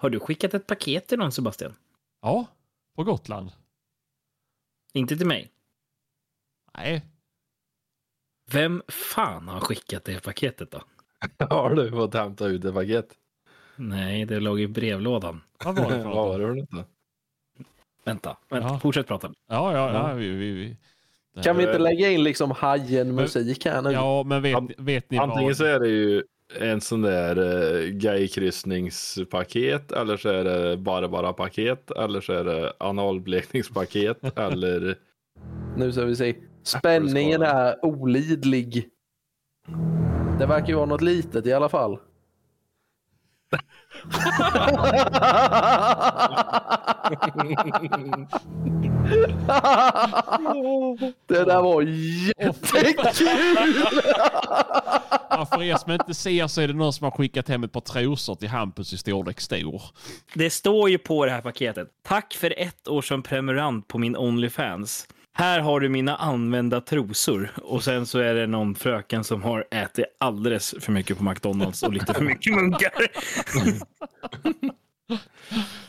Har du skickat ett paket till någon Sebastian? Ja, på Gotland. Inte till mig. Nej. Vem fan har skickat det paketet då? Har du fått hämta ut ett paket? Nej, det låg i brevlådan. Vad var det för var något? det? Vänta, vänta. Ja. fortsätt prata. Ja, ja, ja. Vi, vi, vi. Kan vi inte lägga in liksom Hajen-musik här nu? Ja, men vet, vet ni Antingen vad? så är det ju en sån där uh, gaykryssningspaket eller så är det bara bara paket eller så är det analblekningspaket eller Nu ska vi se. Spänningen är olidlig. Det verkar ju vara något litet i alla fall. Det där var jättekul! Ja, för er som inte ser så är det någon som har skickat hem ett par trosor till Hampus i storlek stor. Det står ju på det här paketet. Tack för ett år som prenumerant på min Onlyfans. Här har du mina använda trosor. Och sen så är det någon fröken som har ätit alldeles för mycket på McDonalds och lite för mycket munkar.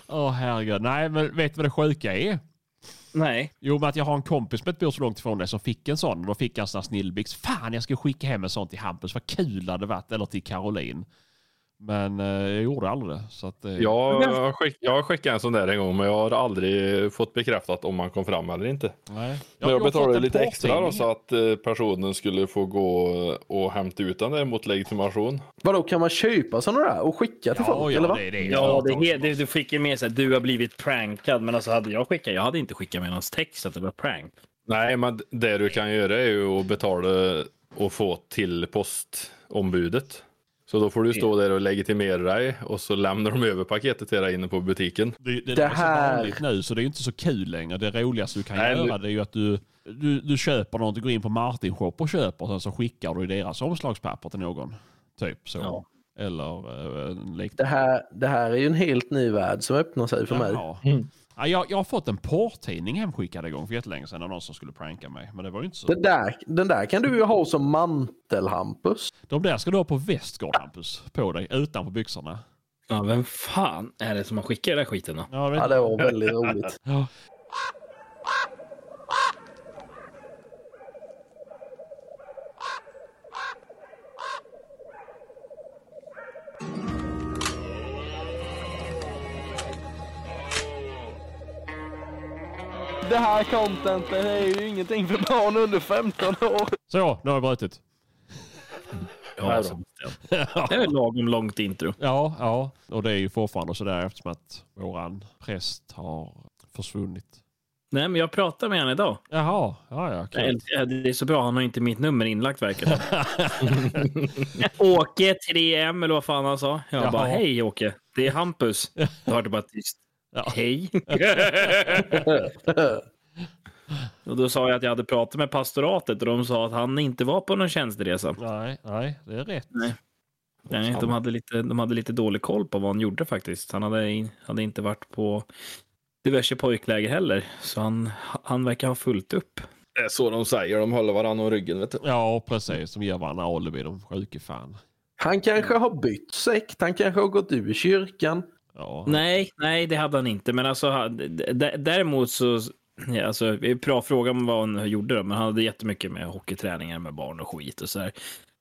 Åh herregud. Nej, men vet du vad det sjuka är? Nej. Jo, men att jag har en kompis som inte bor så långt ifrån dig som fick en sån. Och då fick en sån snillbyx. Fan, jag ska skicka hem en sån till Hampus. Vad kul det hade varit. Eller till Caroline. Men eh, jag gjorde aldrig det. Så att, eh, jag, har skick, jag har skickat en sån där en gång men jag har aldrig fått bekräftat om man kom fram eller inte. Nej. Men jag har fått betalade lite extra då, så att eh, personen skulle få gå och hämta ut den där mot legitimation. Vadå, kan man köpa sådana där och skicka till Ja, folk? ja, eller va? det, det Ja, det, det, du fick ju med sig att du har blivit prankad. Men alltså hade jag skickat, jag hade inte skickat med någon text att det var prank. Nej, men det du kan göra är ju att betala och få till postombudet. Så då får du stå där och legitimera dig och så lämnar de över paketet till dig inne på butiken. Det, det, Det det är här- så vanligt nu så det är inte så kul längre. Det roligaste du kan Nej, göra det är ju att du, du, du köper något, du går in på Martin Shop och köper och sen så skickar du deras omslagspapper till någon. Typ så. Ja. Eller en Det liknande. här, det här är ju en helt ny värld som öppnar sig för mig. Jaha. Ja, jag, jag har fått en porrtidning hemskickad en gång för jättelänge sedan av någon som skulle pranka mig. Men det var ju inte så. Den där, den där kan du ju ha som mantel, Hampus. De där ska du ha på västgård Hampus. På dig, utanpå byxorna. Ja, vem fan är det som har skickat den här skiten då? Ja. Ja, det var väldigt roligt. Ja. Det här contentet är ju ingenting för barn under 15 år. Så, nu har jag brutit. Ja, alltså, det är väl lagom långt intro. Ja, ja. Och det är ju fortfarande sådär eftersom att våran präst har försvunnit. Nej, men jag pratar med honom idag. Jaha, ja, ja. Älskar- Det är så bra, han har inte mitt nummer inlagt verkar det Åke 3M eller vad fan han sa. Jag Jaha. bara, hej Åke, det är Hampus. Då var det bara tyst. Ja. Hej. och då sa jag att jag hade pratat med pastoratet och de sa att han inte var på någon tjänsteresa. Nej, nej, det är rätt. Nej. Nej, de, hade lite, de hade lite dålig koll på vad han gjorde faktiskt. Han hade, in- hade inte varit på diverse pojkläger heller, så han, han verkar ha fullt upp. Det är så de säger, de håller varandra om ryggen vet du. Ja, precis. Som ger varandra alibi, de sjuke fan. Han kanske har bytt sekt, han kanske har gått ur kyrkan. Ja. Nej, nej, det hade han inte. Men alltså, däremot så... Alltså, bra fråga om vad han gjorde då, men han hade jättemycket med hockeyträningar med barn och skit och så här.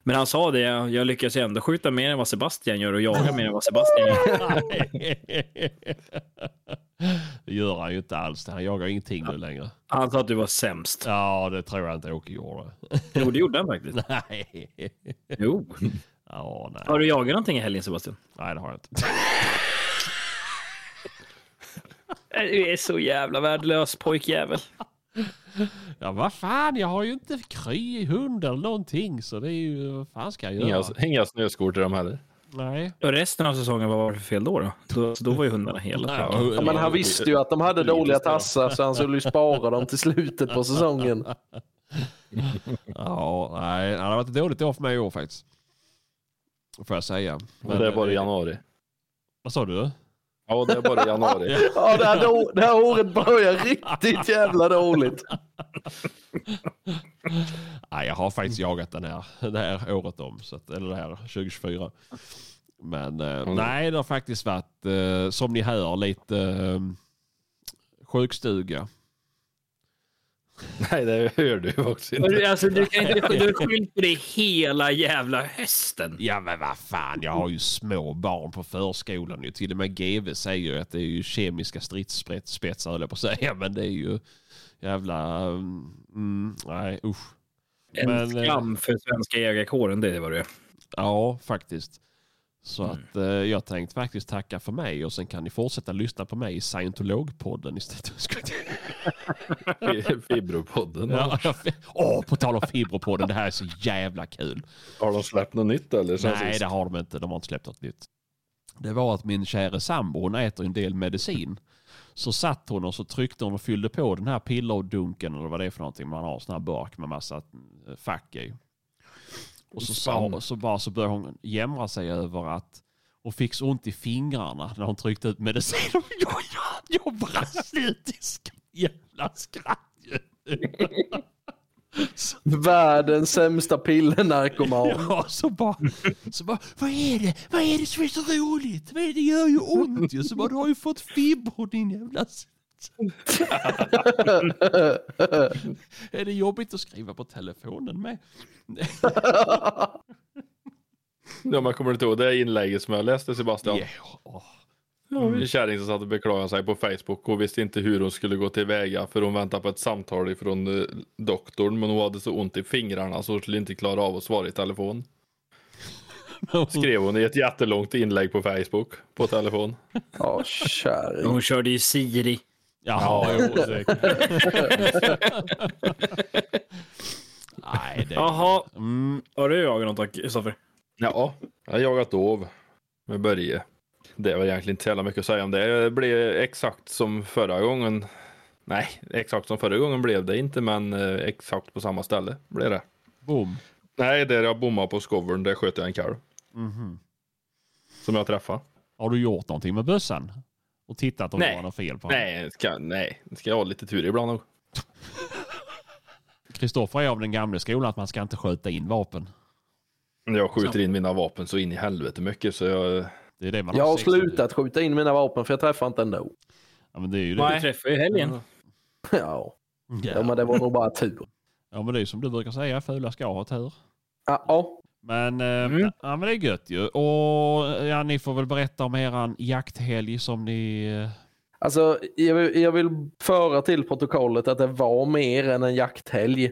Men han sa det, jag lyckas ju ändå skjuta mer än vad Sebastian gör och jaga mer än vad Sebastian gör. det gör han ju inte alls. Han jagar ingenting nu längre. Han sa att du var sämst. Ja, det tror jag inte Åke gjorde. Jo, det gjorde han faktiskt. nej. Jo. Ja, nej. Har du jagat någonting i helgen, Sebastian? Nej, det har jag inte. Du är så jävla värdelös pojkjävel. Ja, vad fan, jag har ju inte kry i hund eller någonting. Så det är ju, vad fan ska jag göra? Inga, inga snöskor till dem heller. Nej. Och resten av säsongen, vad var det för fel då? Då, då, då var ju hundarna hela. Ja, men han visste ju att de hade dåliga tassar så han skulle ju spara dem till slutet på säsongen. Ja, nej, det har varit ett dåligt år för mig i år faktiskt. Får jag säga. Men det är bara i januari. Vad sa du? Ja, det är bara januari. Ja, det här, det här året börjar riktigt jävla dåligt. Nej, jag har faktiskt jagat den här, det här året om, så att, eller det här 2024. Men eh, Mm. nej, det har faktiskt varit, eh, som ni hör, lite eh, sjukstuga. Nej, det hör du också inte. Alltså, du kan inte du har skyllt på det hela jävla hösten. Ja men vad fan, jag har ju små barn på förskolan. ju. Till och med GV säger ju att det är ju kemiska stridsspetsar höll jag på att säga. Men det är ju jävla... Mm, nej usch. En Men, eh, skam för svenska jägarkåren, det är vad det är. Ja, faktiskt. Så Mm. att eh, jag tänkte faktiskt tacka för mig och sen kan ni fortsätta lyssna på mig i scientologpodden istället. Fibropodden. Ja, jag- Åh, på tal om fibropodden, det här är så jävla kul. Har de släppt något nytt eller? sen Nej, sist? det har de inte. De har inte släppt något nytt. Det var att min kära sambo, hon äter en del medicin. Så satt hon och så tryckte hon och fyllde på den här pillerdunken eller vad det är för någonting. Man har en sån här burk med massa eh, fack i. Och så, sa, så bara så började hon jämra sig över att hon fick så ont i fingrarna när hon tryckte ut medicin. Och jag, jag, jag brast ut i jävla skratt Världens sämsta pillernarkoman. Ja, så bara, så bara, vad är det? Vad är det som är så roligt? Vad är det? det gör ju ont ju. Så bara, du har ju fått fibro din jävla... är det jobbigt att skriva på telefonen med? Ja, men kommer inte ihåg det inlägget som jag läste Sebastian? Ja, åh. En kärring som satt och beklagade sig på Facebook och visste inte hur hon skulle gå tillväga för hon väntade på ett samtal ifrån eh, doktorn men hon hade så ont i fingrarna så hon skulle inte klara av att svara i telefon. Skrev hon i ett jättelångt inlägg på Facebook på telefon. Ja, kärring. Hon körde ju Siri. Jaha, jo, säkert. Nej, det... Jaha, Mm, har du jagat något Kristoffer? Ja, jag har jagat dov med Börje. Det är väl egentligen inte så jävla mycket att säga om det. Det blev exakt som förra gången. Nej, exakt som förra gången blev det inte, men eh, exakt på samma ställe blev det. boom. Nej, där jag bommade på skovern, där sköt jag en kalv. Mhm. Som jag träffade. Har du gjort någonting med bössan? Och tittat om Nej. det var något fel på Nej, ska, nej, ska jag ha lite tur ibland nog. Kristoffer är av den gamla skolan att man ska inte skjuta in vapen. Jag skjuter in mina vapen så in i helvete mycket så jag... Det är det man Jag har slutat skjuta in mina vapen för jag träffar inte ändå. Ja, men det är ju det. Du träffade ju helgen. Ja, Ja. ja men det var nog bara tur. ja, men det är som du brukar säga, fula ska ha tur. Ja, Men, eh, Mm. ja, men det är gött ju. Och ja, ni får väl berätta om eran jakthelg som ni... eh, Alltså, jag vill, jag vill föra till protokollet att det var mer än en jakthelg.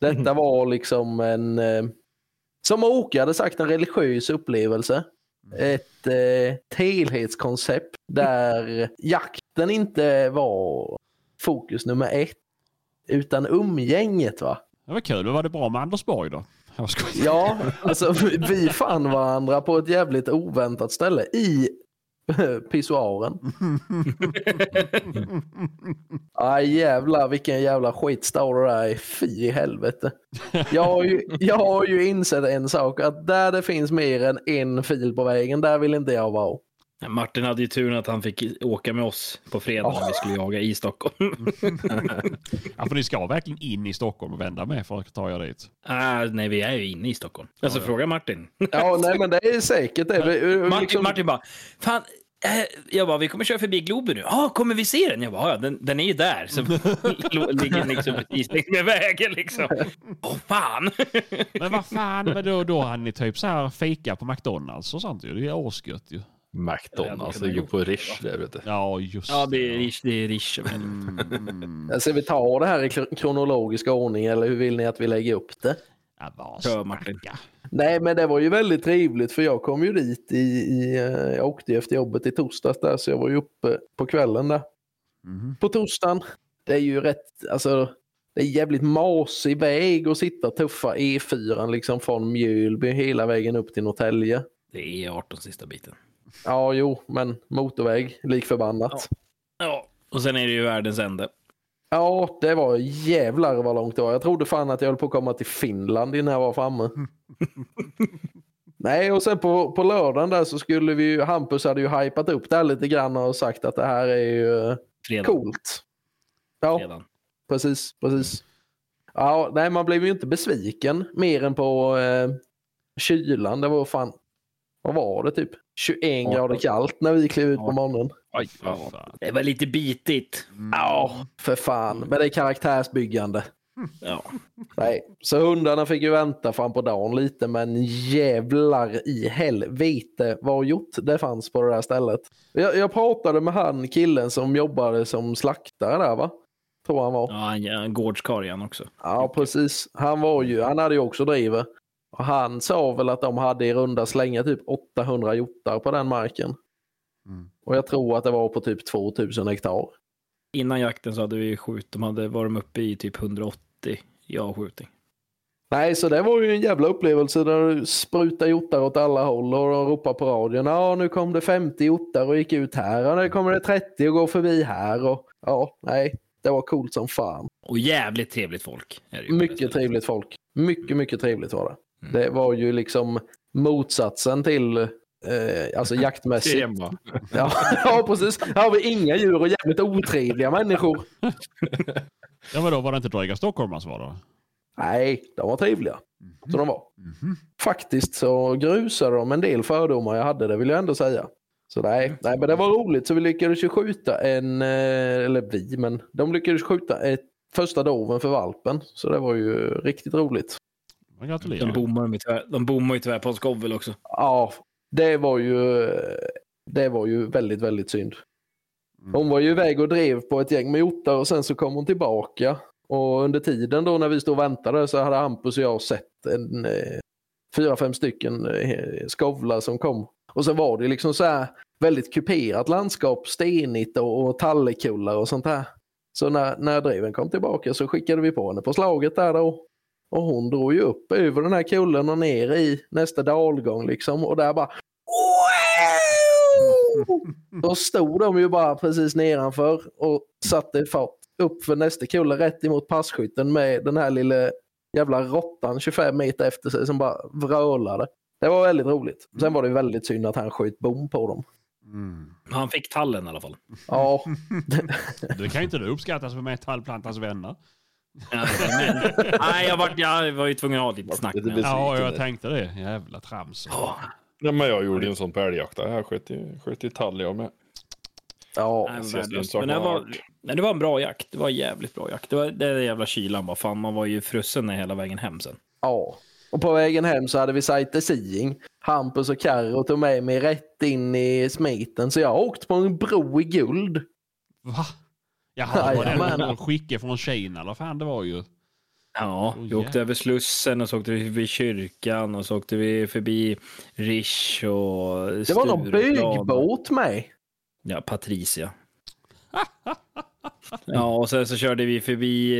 Detta var liksom en, eh, som Åke hade sagt, en religiös upplevelse. Ett eh, helhetskoncept där jakten inte var fokus nummer ett, utan umgänget va. Det var kul. Var det bra med Anders Borg då? Jag skojar. Ja, alltså vi- fann varandra på ett jävligt oväntat ställe i pissoaren. Aj jävlar vilken jävla skit står det där är, Fy i helvete. Jag har, ju, jag har ju insett en sak att där det finns mer än en fil på vägen, där vill inte jag vara. Martin hade ju turen att han fick åka med oss på fredag när vi skulle jaga i Stockholm. Ja, för ni ska verkligen in i Stockholm och vända med för att ta er dit. ah, nej, vi är ju inne i Stockholm. Alltså, fråga Martin. Ja, nej men det är säkert det. Martin, liksom- Martin bara, fan, eh, jag bara, vi kommer köra förbi Globen nu. Ja, kommer vi se den? Jag bara, ja, den, den är ju där. Så ligger liksom precis längs med vägen liksom. Åh, fan! Men vad fan, men då, då hade ni typ så här fika på McDonalds och sånt ju. Det är asgött ju. McDonalds ligger på Rish där vet du. Ja, just Ja, det är Rish. Det är Rish. Mm. Ska vi ta det här i kro- kronologisk ordning eller hur vill ni att vi lägger upp det? Ja, vad Kör, Martin. snacka. Nej, men det var ju väldigt trevligt för jag kom ju dit i, i eh, jag åkte efter jobbet i torsdags där så jag var ju uppe på kvällen där. Mhm. På torsdagen. Det är ju rätt, alltså det är jävligt masig väg att sitta tuffa E4 liksom från Mjölby hela vägen upp till Norrtälje. Det är 18 sista biten. Ja, jo, men motorväg lik förbannat. Ja, och sen är det ju världens ände. Ja, det var jävlar vad långt det var. Jag trodde fan att jag höll på att komma till Finland innan jag var framme. Nej, och sen på, på lördagen där så skulle vi ju, Hampus hade ju hypat upp det här lite grann och sagt att det här är ju eh, Fredag. coolt. Ja, Fredag. precis, precis. Ja, nej, man blev ju inte besviken mer än på eh, kylan. Det var fan, vad var det typ? 21 grader kallt när vi klev ut på morgonen. Aj. Det var lite bitigt. Ja, för fan. Men det är karaktärsbyggande. Ja. Nej, så hundarna fick ju vänta fram på dagen lite, men jävlar i helvete vad gjort det fanns på det där stället. Jag, jag pratade med han killen som jobbade som slaktare där va? Tror han var. Ja, han igen också. Ja, precis. Han var ju, han hade ju också drivet. Och han sa väl att de hade i runda slänga typ 800 hjortar på den marken. Mm. Och jag tror att det var på typ 2000 hektar. Innan jakten så hade vi skjut, de hade varit uppe i typ 180 i avskjutning. Nej, så det var ju en jävla upplevelse där du sprutade hjortar åt alla håll och de ropade på radion. Ja, nu kom det 50 hjortar och gick ut här och nu kommer det 30 och går förbi här. Och, ja, nej, det var coolt som fan. Och jävligt trevligt folk. Är det ju på det Mycket trevligt folk. Mycket, mycket trevligt var det. Mm. Det var ju liksom motsatsen till eh, alltså jaktmässigt. Tema. Ja, ja, precis. Här har vi inga djur och jävligt otrevliga människor. Ja, men då var det inte dryga stockholmare som var då? Nej, de var trevliga. Så de var. Mhm. Faktiskt så grusade de en del fördomar jag hade, det vill jag ändå säga. Så nej, nej men det var roligt. Så vi lyckades ju skjuta en, eh, eller vi, men de lyckades skjuta ett första doven för valpen. Så det var ju riktigt roligt. Jag De gratulerar. bommar ju tyvärr, de bommar ju tyvärr på Skovel också. Ja, det var ju, det var ju väldigt, väldigt synd. Mm. Hon var ju iväg och drev på ett gäng med hjortar och sen så kom hon tillbaka. Och under tiden då när vi stod och väntade så hade Hampus och jag sett en eh, fyra, fem stycken eh, skovlar som kom. Och sen var det liksom så här väldigt kuperat landskap, stenigt och, och tallekullar och sånt här. Så när, när dreven kom tillbaka så skickade vi på henne på slaget där då. Och hon drog ju upp över den här kullen och ner i nästa dalgång liksom. Och där bara! Då stod de ju bara precis nedanför och satte fart upp för nästa kulle rätt emot passkytten med den här lilla jävla råttan 25 meter efter sig som bara vrölade. Det var väldigt roligt. Sen var det väldigt synd att han sköt bom på dem. Mm. Han fick tallen i alla fall. Ja, Det kan ju inte du uppskatta som metallplantans vänner. Ja, men, nej, jag var, jag var ju tvungen att ha lite snack Lite. Ja, jag tänkte det. Jävla trams. Ja, men jag gjorde ju en sån på älgjakten. Jag sköt i, sköt tall jag med. ja. Nej, men det, var, nej, det var en bra jakt. Det var en jävligt bra jakt. Det var det där jävla kylan bara. Fan, man var ju frusen hela vägen hem sen. ja. Och på vägen hem så hade vi sightseeing. Hampus och Carro tog med mig rätt in i smiten. Så jag har åkt på en bro i guld. Va? Jaha, det var den skicke från Kina eller fan det var ju. Ja, Åh, vi åkte jävlar. över Slussen och så åkte vi förbi kyrkan och så åkte vi förbi Rish och Det var någon byggbåt med. Ja, Patricia. ja, och sen så körde vi förbi,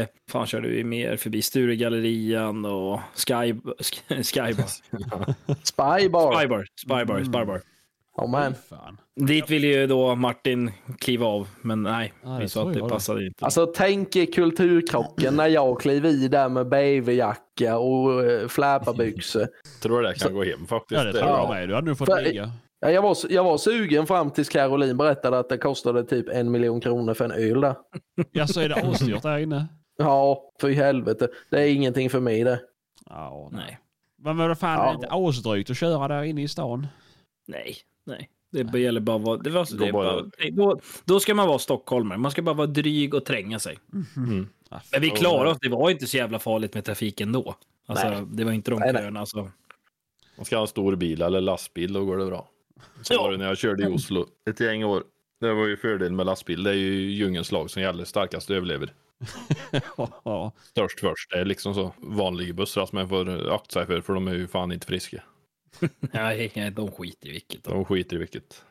eh, fan körde vi mer, förbi Sturegallerian och Sky, Sk- Skybar. Spybar. Spybar, Spybar, Mm. Spybar. Men. Fan. Dit ville ju då Martin kliva av, men nej, det vi sa att det jag det. passade inte. Alltså tänk kulturkrocken när jag klev i där med babyjacka och äh, fläpabyxor. Tror det kan gå hem faktiskt. Ja, det tror jag med. Du hade nog fått För- ligga. Ja, jag, var, jag var sugen fram tills Caroline berättade att det kostade typ en miljon kronor för en öl där. Ja, så är det asdyrt där inne. Ja, för i helvete. Det är ingenting för mig det. Ja, Nej, Men vad fan, Ja. är det inte asdrygt att köra där inne i stan? nej, nej. Det gäller bara att vara... Det var, det är bara- bara, då, då ska man vara stockholmare. Man ska bara vara dryg och tränga sig. Mm. Ah, Men vi klarade nej. oss. Det var inte så jävla farligt med trafiken då. Alltså, Nej. det var inte de Nej, nej. köerna. Alltså. Man ska ha en stor bil eller lastbil, då går det bra. Så Ja. var det när jag körde i Oslo ett gäng år. Det var ju fördelen med lastbil. Det är ju djungelns lag som gäller. Starkast överlever. ja. Störst först. Det är liksom så. Vanliga bussar som man får akta sig för, för de är ju fan inte friska. Nej, nej, de skiter i vilket. De skiter i vilket.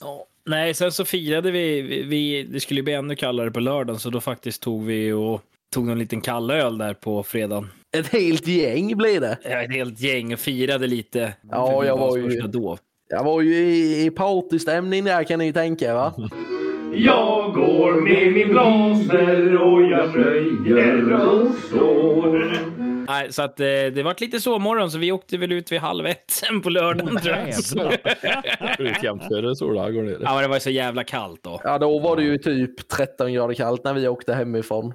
Ja. Nej, sen så firade vi, vi, vi. Det skulle bli ännu kallare på lördagen, så då faktiskt tog vi och tog en liten kallöl där på fredagen. Ett helt gäng blir det. Ja, Ett helt gäng och firade lite. Ja, jag var ju- Då. Jag var ju i, i partystämning där kan ni ju tänka va. Jag går med min blaser och jag röjer slår. Nej, så att eh, det vart lite sovmorgon, så vi åkte väl ut vid halv ett sen på lördagen. tror jag. Före går ner. Ja, men det var så jävla kallt då. Ja, då var det ju typ 13 grader kallt när vi åkte hemifrån.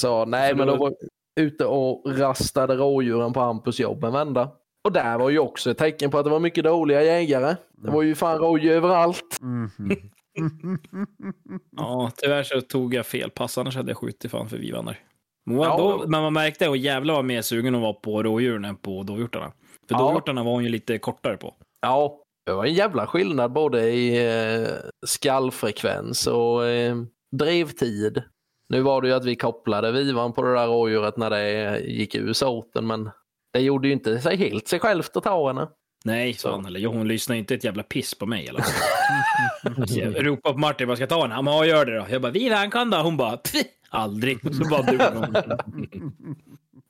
Så nej, Så men då- var ute och rastade rådjuren på Hampus jobb en vända. Och där var ju också ett tecken på att det var mycket dåliga jägare. Det var ju fan rådjur överallt. Mhm. Ja, tyvärr så tog jag fel pass, annars hade jag skjutit fan för vivannar. Men, Ja. då, men man märkte att jävlar var mer sugen att vara på rådjuren än på dovhjortarna. För Ja. dovhjortarna var hon ju lite kortare på. Ja, det var en jävla skillnad både i eh, skallfrekvens och eh, drevtid. Nu var det ju att vi kopplade vivan på det där rådjuret när det gick ur såten, men det gjorde ju inte sig helt sig självt att ta henne. Nej, Så. fan eller hon lyssnar inte ett jävla piss på mig. Så jag ropade på Martin, vad ska jag ta henne? Han bara, "Ja, gör det då. Jag bara, Viva, han kan då. Hon bara, "Pff, aldrig. Så bara hon.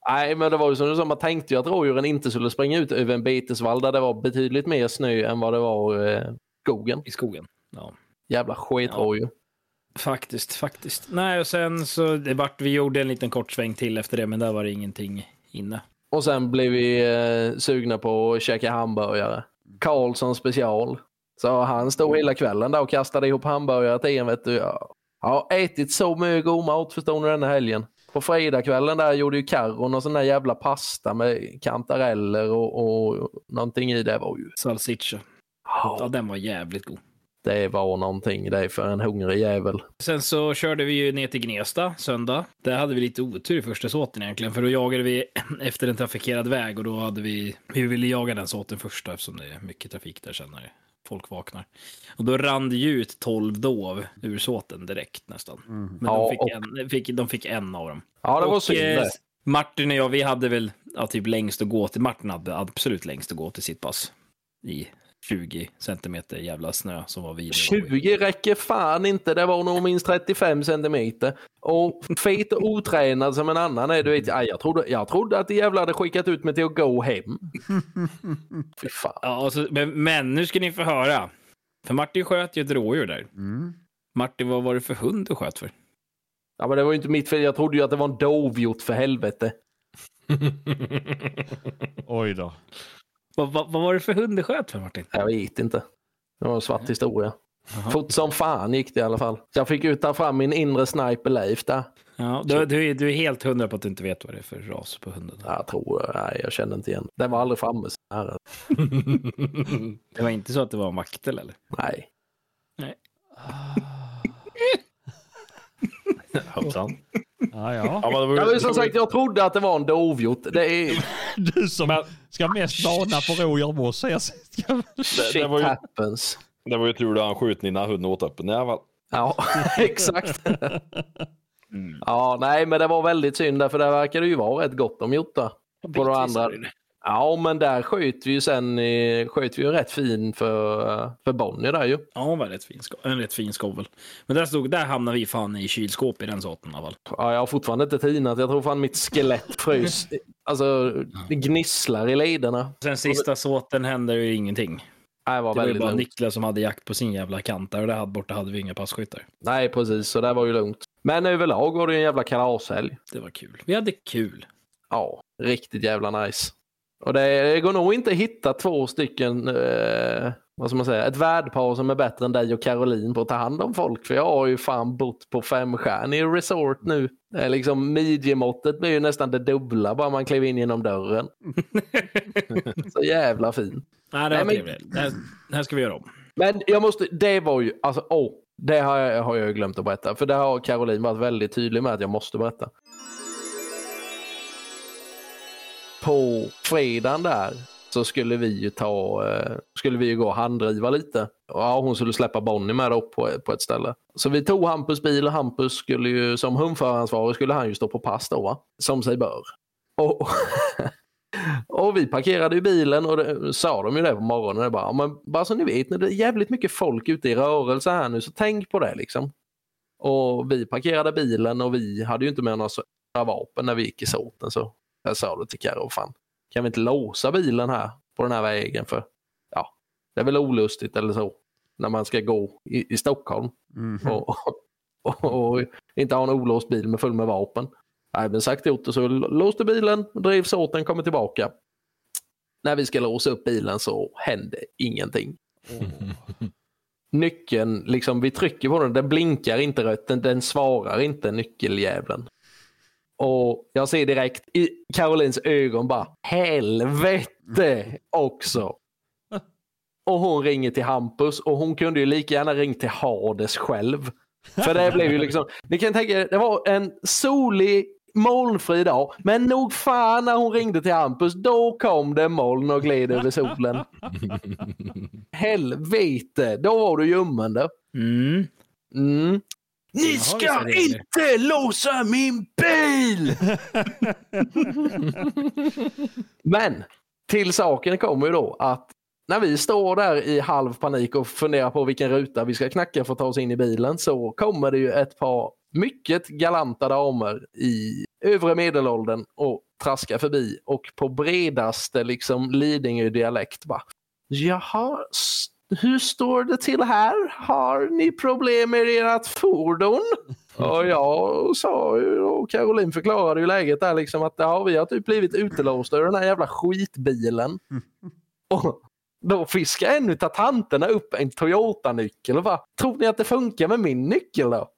Nej, men det var ju som du sa, man tänkte ju att rådjuren inte skulle springa ut över en betesvall där det var betydligt mer snö än vad det var eh, skogen. i skogen. Ja. Jävla skitrådjur. Faktiskt, faktiskt. Nej, och sen så det vart, vi gjorde en liten kort sväng till efter det, men där var det ingenting inne. Och sen blev vi eh, sugna på att käka hamburgare. Karlsson special. Så han stod hela kvällen där och kastade ihop hamburgare till en. Vet du. Jag har ätit så mycket god mat förstår ni denna helgen. På fredagskvällen där gjorde ju Carro någon sån där jävla pasta med kantareller och, och någonting i det var ju. Salsiccia. Ja, Ja, den var jävligt god. Det var någonting det för en hungrig jävel. Sen så körde vi ju ner till Gnesta söndag. Där hade vi lite otur i första såten egentligen, för då jagade vi efter en trafikerad väg och då hade vi, vi ville jaga den såten först då, eftersom det är mycket trafik där sen när folk vaknar. Och då rann det ju ut 12 dov ur såten direkt nästan. Men Ja, de, fick och- en, fick, de fick en av dem. Ja, det var Och, synd eh, det. Martin och jag, vi hade väl ja, typ längst att gå till. Martin hade absolut längst att gå till sitt pass. I 20 centimeter jävla snö som var vid. 20 räcker fan inte. Det var nog minst 35 centimeter. Och fet och otränad som en annan är. Du vet, jag, trodde, jag trodde att de jävla hade skickat ut mig till att gå hem. Fy fan. Ja, och så, men, men nu ska ni få höra. För Martin sköt ju ett rådjur där. Mm. Martin, vad var det för hund du sköt för? Ja, men det var ju inte mitt fel. Jag trodde ju att det var en dovhjort för helvete. Oj då. Vad, vad, vad var det för hund du sköt för Martin? Jag vet inte. Det var en svart historia. Fort som fan gick det i alla fall. Jag fick ut ta fram min inre sniper Leif där. Ja, du, du, är- du är helt hundra på att du inte vet vad det är för ras på hunden. Jag tror, nej jag känner inte igen. Den var aldrig framme så nära. Det var inte så att det var en vaktel eller? Nej. Hoppsan. Ja, ja. Ja, men ju- vill som sagt, jag trodde att det var en dovhjort. Det är Du som ska mest varna för rådjur. Jag ska... shit det var ju- happens. det var ju tur att han skjut innan hunden åt upp den. Ja, exakt. Ja, nej, men det var väldigt synd där, för det ju vara rätt gott om hjortar. På de andra. Ja, men där sköt vi ju sen, sköt vi ju rätt fin för, för Bonnier där ju. Ja, var rätt fin, en rätt fin skovel. Men där, stod, där hamnade vi fan i kylskåp i den sorten i alla fall. Ja, jag har fortfarande inte tinat. Jag tror fan mitt skelett frös. Alltså, det gnisslar i lederna. Sen sista såten hände ju ingenting. Det var Det var ju bara lugnt. Niklas som hade jakt på sin jävla kant där och där borta hade vi inga passkyttar. Nej, precis. Så det var ju lugnt. Men överlag var det en jävla kalashelg. Det var kul. Vi hade kul. Ja, riktigt jävla nice. Och det, går nog inte att hitta två stycken, eh, vad ska man säga, ett värdpar som är bättre än dig och Caroline på att ta hand om folk. För jag har ju fan bott på femstjärnig resort nu. Är liksom midjemåttet blir ju nästan det dubbla bara man kliver in genom dörren. Så jävla fin. Nej, det Nej, men-. Det här, det här ska vi göra om. Men jag måste, det var ju, alltså åh, det har jag, har jag glömt att berätta. För det har Caroline varit väldigt tydlig med att jag måste berätta. På fredagen där så skulle vi ju ta, eh, skulle vi ju gå och handdriva lite. Ja, hon skulle släppa Bonnie med upp på, på ett ställe. Så vi tog Hampus bil och Hampus skulle ju, som hundföraransvarig skulle han ju stå på pass då va? Som sig bör. Och, och vi parkerade ju bilen och det, sa de ju det på morgonen. Det bara, men bara så ni vet, när det är jävligt mycket folk ute i rörelse här nu så tänk på det liksom. Och vi parkerade bilen och vi hade ju inte med några några vapen när vi gick i såten så jag sa det till Carro, fan kan vi inte låsa bilen här på den här vägen för ja, det är väl olustigt eller så när man ska gå i, i Stockholm Mhm. och, och, och inte ha en olåst bil med full med vapen. Men sagt gjort och så låste bilen, drevs åt den, kommer tillbaka. När vi ska låsa upp bilen så händer ingenting. Nyckeln, liksom vi trycker på den, den blinkar inte rött, den, den svarar inte nyckeljäveln. Och jag ser direkt i Karolins ögon bara helvete också. Och hon ringer till Hampus och hon kunde ju lika gärna ringt till Hades själv. För det blev ju liksom, ni kan tänka er, det var en solig molnfri dag. Men nog fan när hon ringde till Hampus, då kom det moln och gled över solen. Helvete, då var du ljummen då. Mm. Mm. Ni ska inte låsa min bil! Men till saken kommer ju då att när vi står där i halv panik och funderar på vilken ruta vi ska knacka för att ta oss in i bilen så kommer det ju ett par mycket galanta damer i övre medelåldern och traskar förbi och på bredaste liksom Lidingö-dialekt bara Jaha, hur står det till här? Har ni problem med ert fordon? Och jag sa ju, och Caroline förklarade ju läget där liksom att ja, vi har typ blivit utelåsta ur den här jävla skitbilen. Och då fiskar en utav tanterna upp en Toyota-nyckel och bara, tror ni att det funkar med min nyckel då?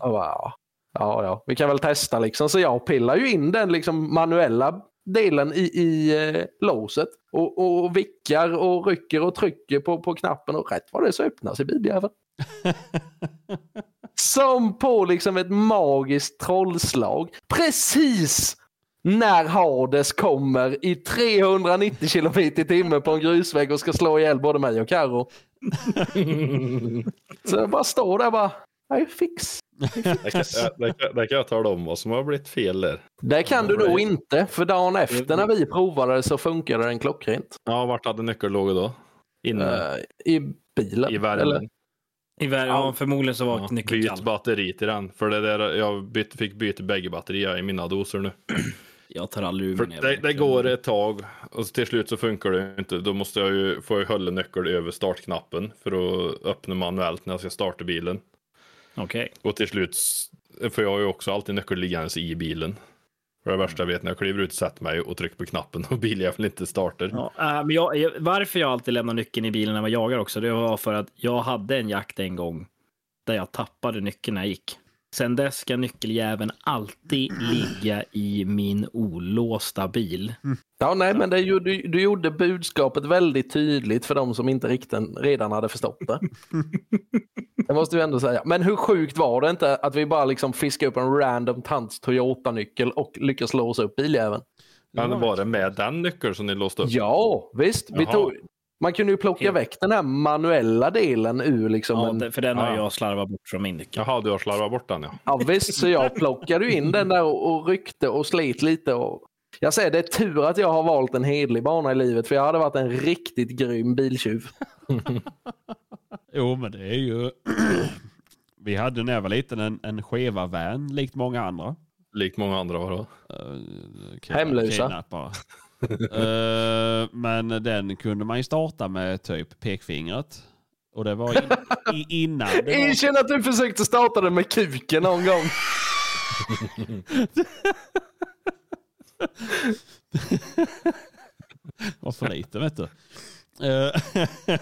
Och bara, ja, ja, ja, vi kan väl testa liksom. Så jag pillar ju in den liksom manuella delen i, i eh, låset och, och vickar och rycker och trycker på, på knappen och rätt vad det är så öppnas i biljäveln. Som på liksom ett magiskt trollslag. Precis när Hades kommer i 390 km i timmen på en grusväg och ska slå ihjäl både mig och Karo. Så jag bara står där bara, I fix. Där kan, där, kan, där kan jag tala om vad som har blivit fel där. Det kan du nog inte, för dagen efter när vi provade så funkade den klockrent. Ja, vart hade nyckeln låg då? Inne Eh, I bilen. i värmen. Eller? I vär- ja, förmodligen så var Ja, nyckeln byt kall. batteri till den. För det där, jag bytte, fick byta bägge batterier i mina doser nu. Jag tar aldrig ur mig det, det går ett tag och till slut så funkar det inte. Då måste jag ju, jag hålla nyckeln över startknappen för att öppna manuellt när jag ska starta bilen. Okej. Och till slut, för jag har ju också alltid nyckeln liggandes i bilen. För det värsta jag vet när jag kliver ut, sätter mig och trycker på knappen och biljäveln inte startar. Ja, äh, men jag, varför jag alltid lämnar nyckeln i bilen när man jagar också, det var för att jag hade en jakt en gång där jag tappade nyckeln när jag gick. Sen dess ska nyckeljäveln alltid ligga i min olåsta bil. Ja, nej, men det, du, du gjorde budskapet väldigt tydligt för de som inte riktigt redan hade förstått det. Det måste vi ändå säga. Men hur sjukt var det inte att vi bara liksom fiskade upp en random tants Toyota-nyckel och lyckades låsa upp biljäveln? Men var det med den nyckeln som ni låste upp? Ja, visst. Vi tog, man kunde ju plocka väck den här manuella delen ur liksom Ja, en, för den har Ja. jag slarvat bort från min nyckel. Jaha, du har slarvat bort den ja. Ja visst, så jag plockade ju in den där och, och ryckte och slet lite. Och... Jag säger det är tur att jag har valt en hedlig bana i livet för jag hade varit en riktigt grym biltjuv. Jo, men det är ju... Vi hade när jag var liten en, en skeva van likt många andra. Likt många andra var det. Uh, Hemlösa. Uh, men den kunde man ju starta med typ pekfingret. Och det var in, i, innan det var... Att du försökte starta den med kuken någon gång. var för lite vet du. Eh,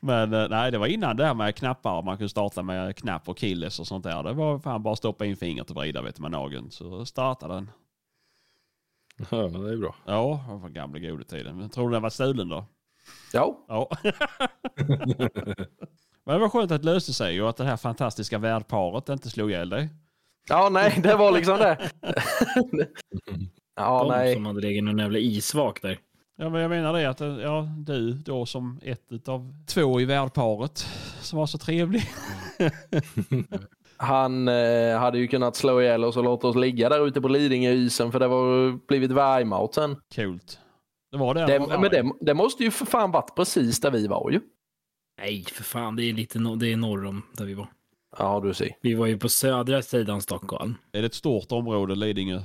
Men eh, nej, det var innan det här med knappar. Man kunde starta med knapp och keyless och sånt där. Det var fan bara stoppa in fingret och vrida vet du, med nageln. Så startade den. Ja, det är bra. Ja, det var gamla goda tiden. Men tror du den var stulen då? Ja, Ja. Men det var skönt att det löste sig och att det här fantastiska värdparet inte slog ihjäl dig. ja nej det var liksom det. Ja De nej. som hade legat någon jävla isvak där. Ja, men jag menar det att ja, du då som ett av två i värdparet som var så trevlig. Han eh, hade ju kunnat slå ihjäl oss och låta oss ligga där ute på Lidingöisen för det var blivit vargmat sen. Coolt. Det var det. Det, var men det, det måste ju för fan varit precis där vi var ju. Nej, för fan, det är lite no- det är norr om där vi var. Ja du ser. Vi var ju på södra sidan Stockholm. Är det ett stort område, Lidingö?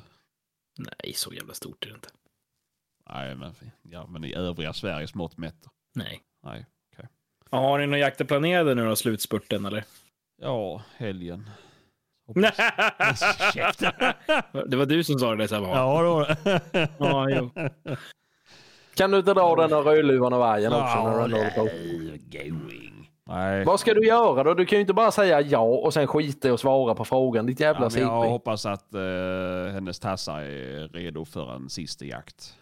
Nej, så jävla stort är det inte. Nej, men, ja, men i övriga Sveriges mått mätt. Nej. Nej. Ja, Har ni några jakter planerade nu då, slutspurten eller? Ja, helgen. det var du som sa det Sebbe. Ja, då. ja jo. Kan du inte dra den av Rödluvan och vargen också? när håller på? going. Nej. Vad ska du göra då? Du kan ju inte bara säga ja och sen skita i att svara på frågan. Ditt Ja, jävla men jag hoppas att eh, hennes tassar är redo för en sista jakt.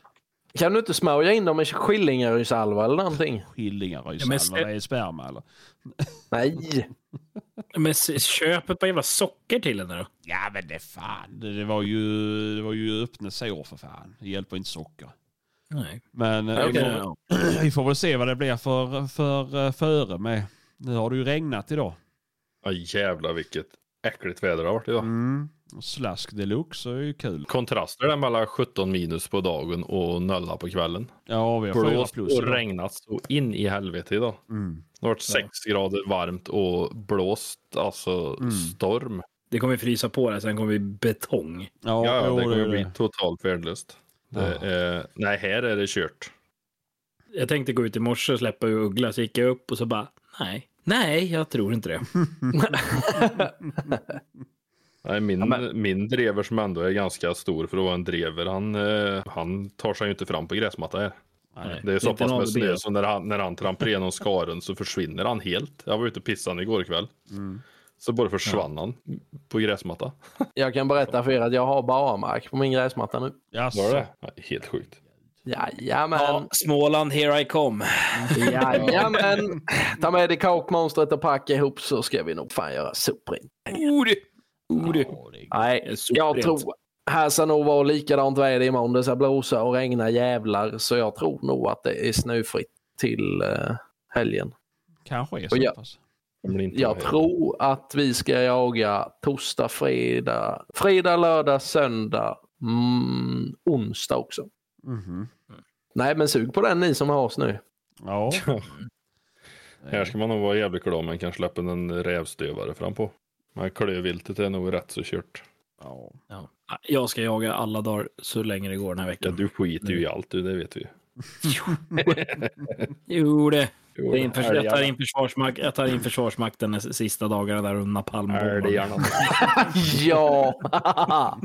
Kan du inte smörja in dem med skillingarydsalva eller någonting? Skillingaryd, Ja, men det är sperma eller? Nej. Men köp ett par jävla socker till henne då. Ja men det fan, det, det var ju, det var ju öppna sår för fan. Det hjälper inte socker. Nej. Men eh, Okej. vi, får, vi får väl se vad det blir för, för eh, före med. Nu har det ju regnat idag. Ja, jävlar vilket äckligt väder det har varit idag. Mm. Slask deluxe är ju kul. Kontraster där mellan 17 minus på dagen och nolla på kvällen. Ja, vi har fyra plus och idag. regnat så in i helvete idag. Mm. Det har varit 6 grader varmt och blåst, alltså Mm. storm. Det kommer frysa på det, sen kommer vi betong. Ja, Ja, jo, det kommer är bli det. totalt värdelöst. Det är, nej, här är det kört. Jag tänkte gå ut i morse och släppa uggla, så gick jag upp och så bara, nej, nej, jag tror inte det. Nej, min, Ja, men- min drever som ändå är ganska stor för att vara en drever, han, eh, han tar sig ju inte fram på gräsmatta här. Nej. Det är så pass med snö så när han, när han trampar igenom skaren så försvinner han helt. Jag var ute och pissade igår kväll. Mm. Så bara försvann han på gräsmatta. Jag kan berätta för er att jag har barmark på min gräsmatta nu. Jaså. Var det? Ja, helt sjukt. Jajamän. Ja, Småland, here I come. Jajamän. Ta med dig kakmonstret och packa ihop så ska vi nog fan göra soprent. Oh, du. Oh, du. Ja, Nej, jag tror här ska nog vara likadant väder imorgon. Det ska blåsa och regna jävlar så jag tror nog att det är snöfritt till eh, helgen. Kanske är så jag- pass. Jag tror att vi ska jaga torsdag, fredag, fredag, lördag, söndag, mm, onsdag också. Mhm. Nej, men sug på den ni som har snö. Ja. Här ska man nog vara jävligt glad om man kan släppa en rävstövare fram på. Men klövviltet är nog rätt så kört. Ja. Ja. Jag ska jaga alla dagar så länge det går den här Ja, veckan. du skiter ju i allt du, det vet vi. Jo, det. Jo, jag, tar in jag tar in Försvarsmakten de sista dagarna där under napalmbomben. Ja!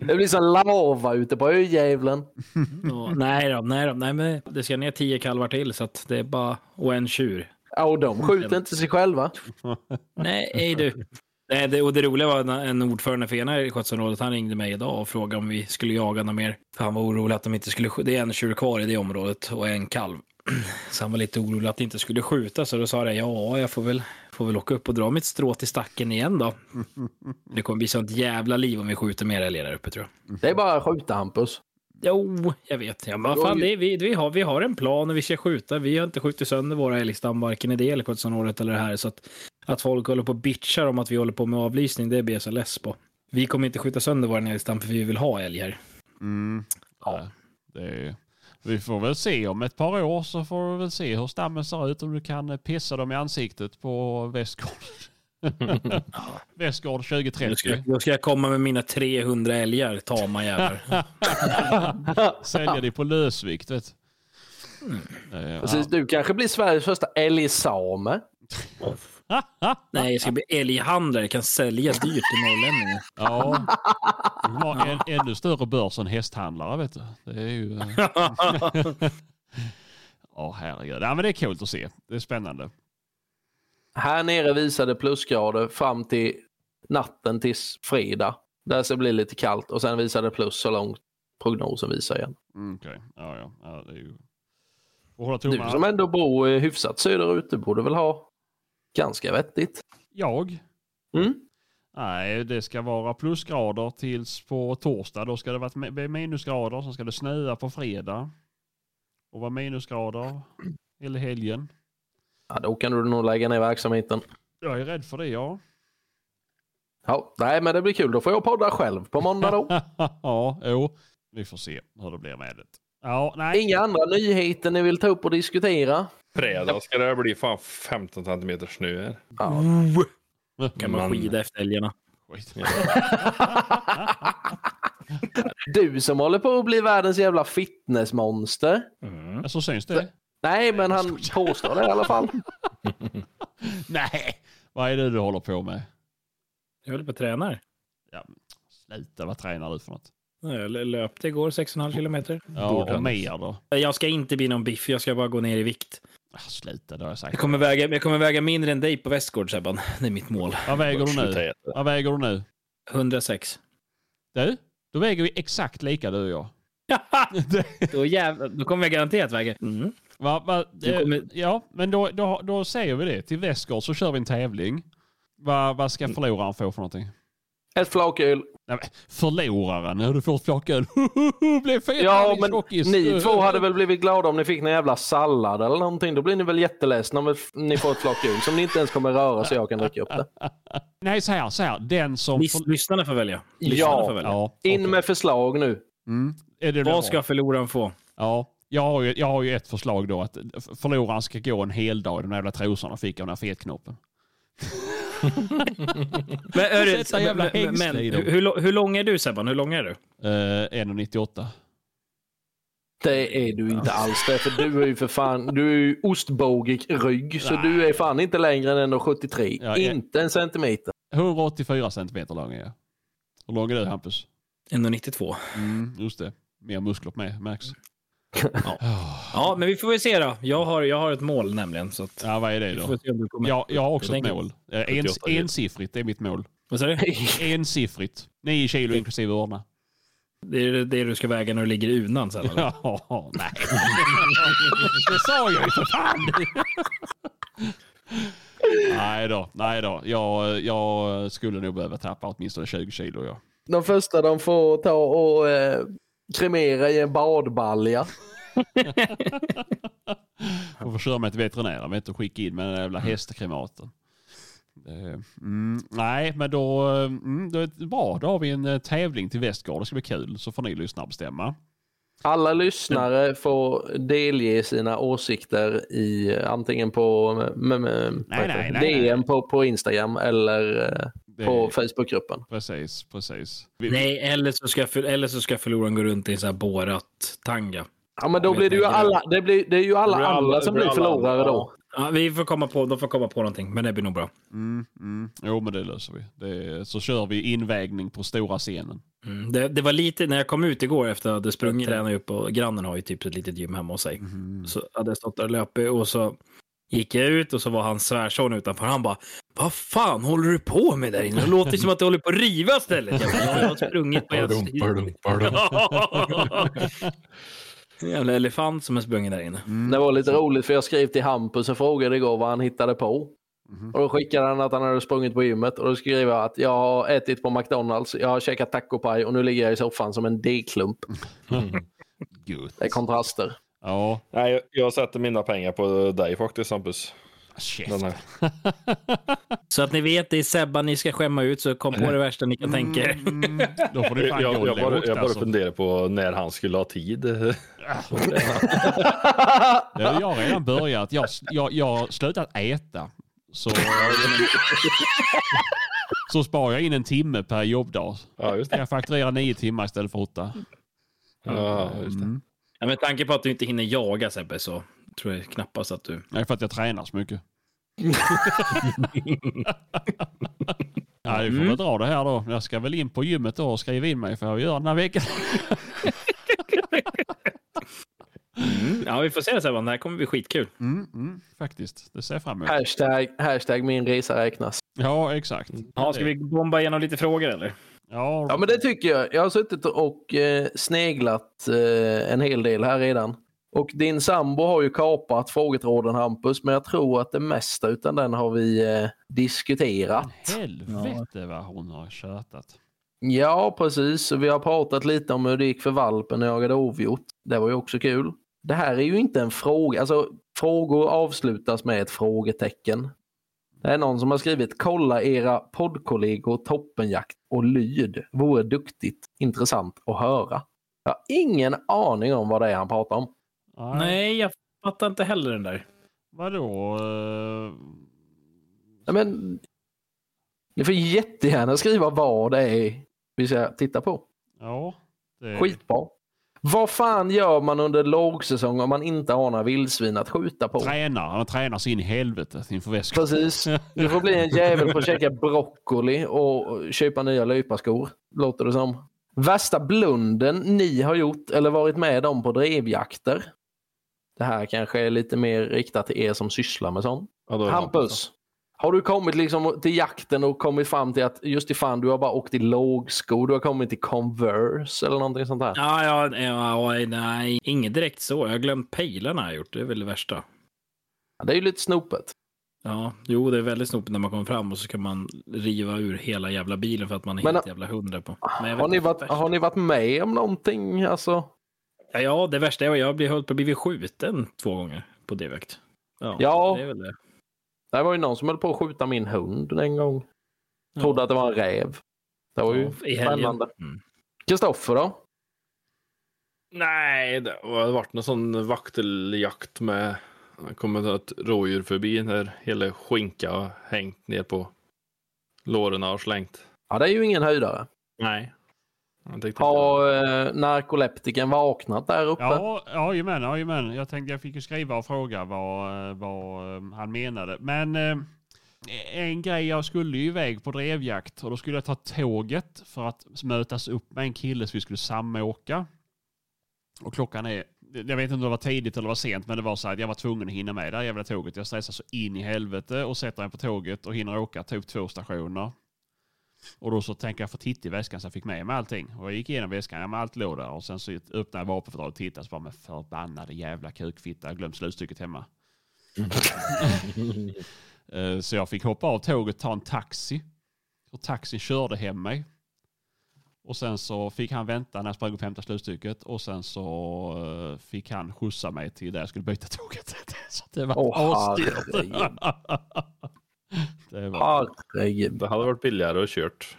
det blir som lava ute på öjävlen. Ja, nej då, nej då, nej men det ska ner tio kalvar till så att det är bara, och en tjur. Ja, och de skjuter inte sig själva. Nej, ej du. Nej, det, och det roliga var en, en ordförande för ena i skötselområdet, han ringde mig idag och frågade om vi skulle jaga något mer. Han var orolig att de inte skulle. Det är en tjur kvar i det området och en kalv. Så han var lite orolig att det inte skulle skjuta. Så då sa jag, ja, jag får väl, får väl åka upp och dra mitt strå till stacken igen då. Det kommer bli sånt jävla liv om vi skjuter mer älgar där uppe tror jag. Det är bara att skjuta Hampus. Jo, jag vet. Ja, men fan, det är, vi, vi, har, vi har en plan och vi ska skjuta. Vi har inte skjutit sönder våra älgstam, varken i det älgskötselområdet eller det här. Så att, att folk håller på och bitchar om att vi håller på med avlysning, det blir jag så less på. Vi kommer inte skjuta sönder vår älgstam för vi vill ha älg här. Mm. ja. Det är, vi får väl se om ett par år så får vi väl se hur stammen ser ut. Om du kan eh, pissa dem i ansiktet på Västgård. Västgård Då ska, 2030. då ska jag komma med mina 300 älgar, tama jävlar. Sälja det på lösvikt vet du. Eh, Precis, du kanske blir Sveriges första älgsame. Nej, jag ska bli älghandlare, kan sälja dyrt till norrlänningar. Ja. Du har en ännu större börs än hästhandlare vet du. Det är ju... eh, Ja herregud. Ja, men det är coolt att se. Det är spännande. Här nere visade plusgrader fram till natten till fredag. Där ska det bli lite kallt och sen visade plus så långt prognosen visar igen. Mm, Okej, ja, ja. ja det är ju... Du som ändå bor hyfsat söderut, du borde väl ha ganska vettigt. Jag? Mm? Nej, det ska vara plusgrader tills på torsdag. Då ska det vara mi- minusgrader. Sen ska det snöa på fredag. Och vara minusgrader hela helgen. Ja, då kan du nog lägga ner verksamheten. Jag är rädd för det, ja. Ja, nej, men det blir kul. Då får jag podda själv på måndag då. ja, jo. Vi får se hur det blir med det. Ja, nej. Inga andra nyheter ni vill ta upp och diskutera? Fredag ska det bli fan 15 centimeter snö här. Ja. Kan man skida efter älgarna. Du som håller på att bli världens jävla fitnessmonster. Mm. Så syns det? Nej, men han påstår det i alla fall. Nej. Vad är det du håller på med? Jag håller på och tränar. Ja, sluta, vad tränar du för något? Jag löpte igår 6,5 kilometer. Ja, och mer då? Jag ska inte bli någon biff, jag ska bara gå ner i vikt. Ah, sluta, det har jag sagt. Jag kommer väga, jag kommer väga mindre än dig på Västgård, Sebban. Det är mitt mål. Vad väger du nu? Vad väger du nu? 106. Du, då väger vi exakt lika du och jag. då, jävlar, då kommer jag garanterat väga. Mm. Va, va, eh, kommer- Ja, men då, då, då säger vi det. Till Västgård så kör vi en tävling. Va, vad ska förloraren få för någonting? Ett flaköl. Nej, men, förloraren? Du får ett flaköl. Blev fet Ja, men Tjockis. ni två hade väl blivit glada om ni fick en jävla sallad eller någonting. Då blir ni väl jätteledsna om ni får ett flak öl som ni inte ens kommer röra så jag kan dricka upp det. Nej, så här, så här. Den som... Lys, lyssnarna får välja. Lyssnarna Ja. får välja. Ja, In okej. med förslag nu. Mm. Vad ska förloraren få? Ja, jag har, ju, jag har ju ett förslag då. Att förloraren ska gå en hel dag i de jävla trosorna fick av den här fetknoppen. Men, hörru, men, men hur, hur, hur lång är du Sebban? Hur lång är du? Eh, 1,98. Det är du inte alls det, för du är ju för fan, du är ju ostbågig rygg, så Nej. du är fan inte längre än 1,73. Ja, inte en centimeter. 184 centimeter lång är jag. Hur lång är du Hampus? 1,92. Mm, just det. Mer muskler med, märks. Ja, men vi får väl se då. Jag har, jag har ett mål nämligen. Så att, Ja, vad är det då? Jag, jag har också Jag ett mål. Eh, ens, 78 kilo. ensiffrigt är mitt mål. Vad sa du? Ensiffrigt. 9 kilo inklusive urna. Det är det du ska väga när du ligger i unan sen? eller? Ja, nej. det sa jag ju för fan. nej då, nej då. Jag, jag skulle nog behöva tappa åtminstone 20 kilo. Ja. De första de får ta och eh, kremera i en badbalja. Och få köra mig till veterinären, vet du, skicka in med den jävla hästkrematen. Eh, Mm, nej, men då, eh, mm, då bra. Då har vi en eh, tävling till Västgård. Det ska bli kul. Så får ni lyssna och bestämma. Alla lyssnare får delge sina åsikter i eh, antingen på vad Nej, nej, nej, DM På, på Instagram eller eh, Det, på Facebookgruppen. Precis, precis. Vi, Nej, eller så, ska, eller så ska förloraren gå runt i en sån här Borat-tanga. Ja, men då blir det ju alla, det, blir, det är ju alla, blir alla- andra som blir förlorare andra, då. Ja, vi får komma på, de får komma på någonting, men det blir nog bra. Mm, mm. Jo, men det löser vi. Det, så kör vi invägning på stora scenen. Mm. Det, det var lite, när jag kom ut igår efter att jag hade sprungit, tränade upp och grannen har ju typ ett litet gym hemma hos sig. Så hade jag stått där och löpit och så gick jag ut och så var hans svärson utanför. Han bara, vad fan håller du på med där inne? Det låter som att du håller på att riva stället. Jag, bara, jag har sprungit på en. Jävla elefant som är sprungen där inne. Det var lite roligt för jag skrev till Hampus och frågade igår vad han hittade på. Och då skickade han att han hade sprungit på gymmet och då skrev jag att jag har ätit på McDonalds, jag har käkat tacopaj och nu ligger jag i soffan som en degklump. Gud. Det är kontraster. Ja, Nej, jag- sätter mina pengar på dig faktiskt Hampus. här. Så att ni vet, det är Sebban ni ska skämma ut, så kom på det värsta ni kan tänka er. Mm, då får du Jag, fan jag, jag, bara, lågt jag bara alltså. funderar på när han skulle ha tid. Ja, Jag har redan börjat. Jag, jag, jag har slutat äta. Så, så sparar jag in en timme per jobbdag. Ja, just det. Jag fakturerar nio timmar istället för åtta. Ja, just det. Mm. Ja, med tanke på att du inte hinner jaga Sebbe så tror jag knappast att du... Nej, för att jag tränar så mycket. Ja, vi får väl dra det här då. Jag ska väl in på gymmet då och skriva in mig för att göra den här veckan. Ja, vi får se Sebban. Det här kommer bli skitkul. Mm, mm, faktiskt, det ser jag fram emot. Hashtag, hashtag min resa räknas. Ja, exakt. Ja, ska vi bomba igenom lite frågor eller? Ja, Ja men det tycker jag. Jag har suttit och eh, sneglat eh, en hel del här redan. Och din sambo har ju kapat frågetråden Hampus, men jag tror att det mesta utan den har vi eh, diskuterat. helvete vad hon har tjötat. Ja, precis. Vi har pratat lite om hur det gick för valpen när jag jagade ovgjort. Det var ju också kul. Det här är ju inte en fråga. Alltså, frågor avslutas med ett frågetecken. Det är någon som har skrivit kolla era poddkollegor Toppenjakt och Lyd. Vore duktigt intressant att höra. Jag har ingen aning om vad det är han pratar om. Nej. Jag fattar inte heller den där. Vadå? Nej, Men, ni får jättegärna skriva vad det är vi ska titta på. Ja. Det... Skitbra. Vad fan gör man under lågsäsong om man inte har några vildsvin att skjuta på? Tränar. Han tränar sig in i helvetet inför väskan. Precis. Du får bli en jävel på att käka broccoli och köpa nya löparskor. Låter det som. Värsta blunden ni har gjort eller varit med om på drevjakter? Det här kanske är lite mer riktat till er som sysslar med sånt. Ja, Hampus, Har du kommit liksom till jakten och kommit fram till att just i fan du har bara åkt i lågskor, du har kommit till Converse eller någonting sånt där? Ja, ja, ja, nej, inget direkt så. Jag har glömt pejlarna jag gjort. Det är väl det värsta. Ja, det är ju lite snopet. Ja, jo, det är väldigt snopet när man kommer fram och så ska man riva ur hela jävla bilen för att man är Men, helt jävla hundra på. Har ni, varit, har ni varit med om någonting? Alltså, Ja, Ja, det värsta är att jag har blivit, på att skjuten två gånger på D-vakt. Ja, Ja. det är väl det. Det var ju någon som höll på att skjuta min hund en gång. Trodde att det var en räv. Det var ju Ja, spännande. Mm. Kristoffer då? Nej, det har varit någon sån vakteljakt med... Det kommer ett rådjur förbi när hela skinka har hängt ner på låren och slängt. Ja, det är ju ingen höjdare. Nej. Har eh, narkoleptiken vaknat där uppe? Ja, jajamän, jajamän. Jag tänkte jag fick ju skriva och fråga vad, eh, vad eh, han menade. Men eh, en grej, jag skulle ju iväg på drevjakt och då skulle jag ta tåget för att mötas upp med en kille så vi skulle samåka. Och klockan är, jag vet inte om det var tidigt eller var sent, men det var så att jag var tvungen att hinna med det här jävla tåget. Jag stressar så in i helvete och sätter mig på tåget och hinner åka typ två stationer. Och då så tänker jag få titta i väskan så jag fick med mig allting. Och jag gick igenom väskan, ja men allt låg där. Och sen så öppnade jag vapenförrådet och tittade så bara med förbannade jävla kukfitta, jag glömt slutstycket hemma. Eh, så jag fick hoppa av tåget och ta en taxi. Och taxin körde hem mig. Och sen så fick han vänta när jag sprang upp och hämtade slutstycket. Och sen så eh, fick han skjutsa mig till där jag skulle byta tåget. så det var Åh, asdyrt. Det var. Det hade varit billigare att kört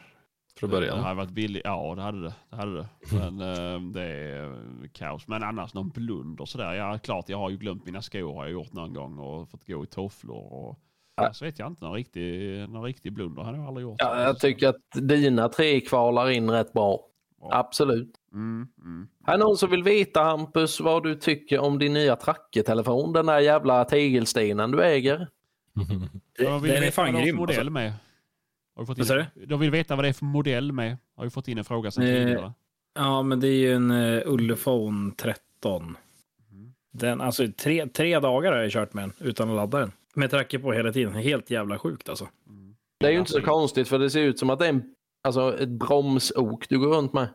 från Det början. hade varit billigt. Ja, det hade det. det, hade det. Men eh, det är eh, kaos. Men annars någon blunder sådär. Ja, klart, jag har ju glömt mina skor har jag gjort någon gång och fått gå i tofflor. Och, ja, så vet jag inte. Någon riktig, någon riktig blunder har jag aldrig gjort. Ja, jag tycker att dina tre kvalar in rätt bra. Ja. Absolut. Mm, mm. Här är någon som vill veta Hampus vad du tycker om din nya trackertelefon. Den där jävla tegelstenen du äger. Jag vill Den är fan grym. modell Alltså. med. Har du fått in, de vill veta vad det är för modell med. Har ju fått in en fråga sen Eh, tidigare. Ja, men det är ju en uh, Ulefone 13. Den, alltså tre, tre dagar har jag kört med den utan att ladda den. Med tracker på hela tiden. Helt jävla sjukt alltså. Det är ju inte så konstigt för det ser ut som att det är en, alltså, ett bromsok du går runt med.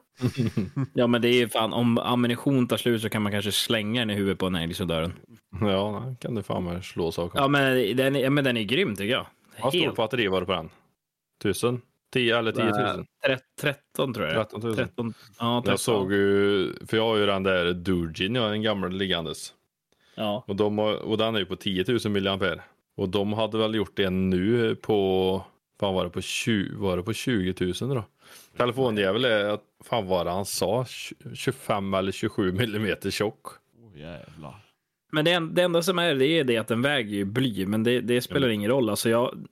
Ja, men det är ju fan, om ammunition tar slut så kan man kanske slänga den i huvudet på en älg så dör den. Ja, det kan du fan med slå saker. Ja, men den, är- ja, men den är grym tycker jag. Vad stort batteri var det på den? Tusen? 10 eller 10 000? Tre- 13 tror jag. 13 000. 13, ja, 13. Jag såg ju, för jag har ju den där Durgin, jag har en gammal liggandes. Ja. Och, de har, och den är ju på 10 000 milliampere. Och de hade väl gjort en nu på, fan var det på 20, var det på 20 000 då? Telefonjävel är, att- fan vad var det han sa, Tj- 25 eller 27 millimeter tjock. Oh, jävlar. Men det, en- det enda som är det är det att den väger ju bly, men det, det spelar ingen roll. Alltså jag,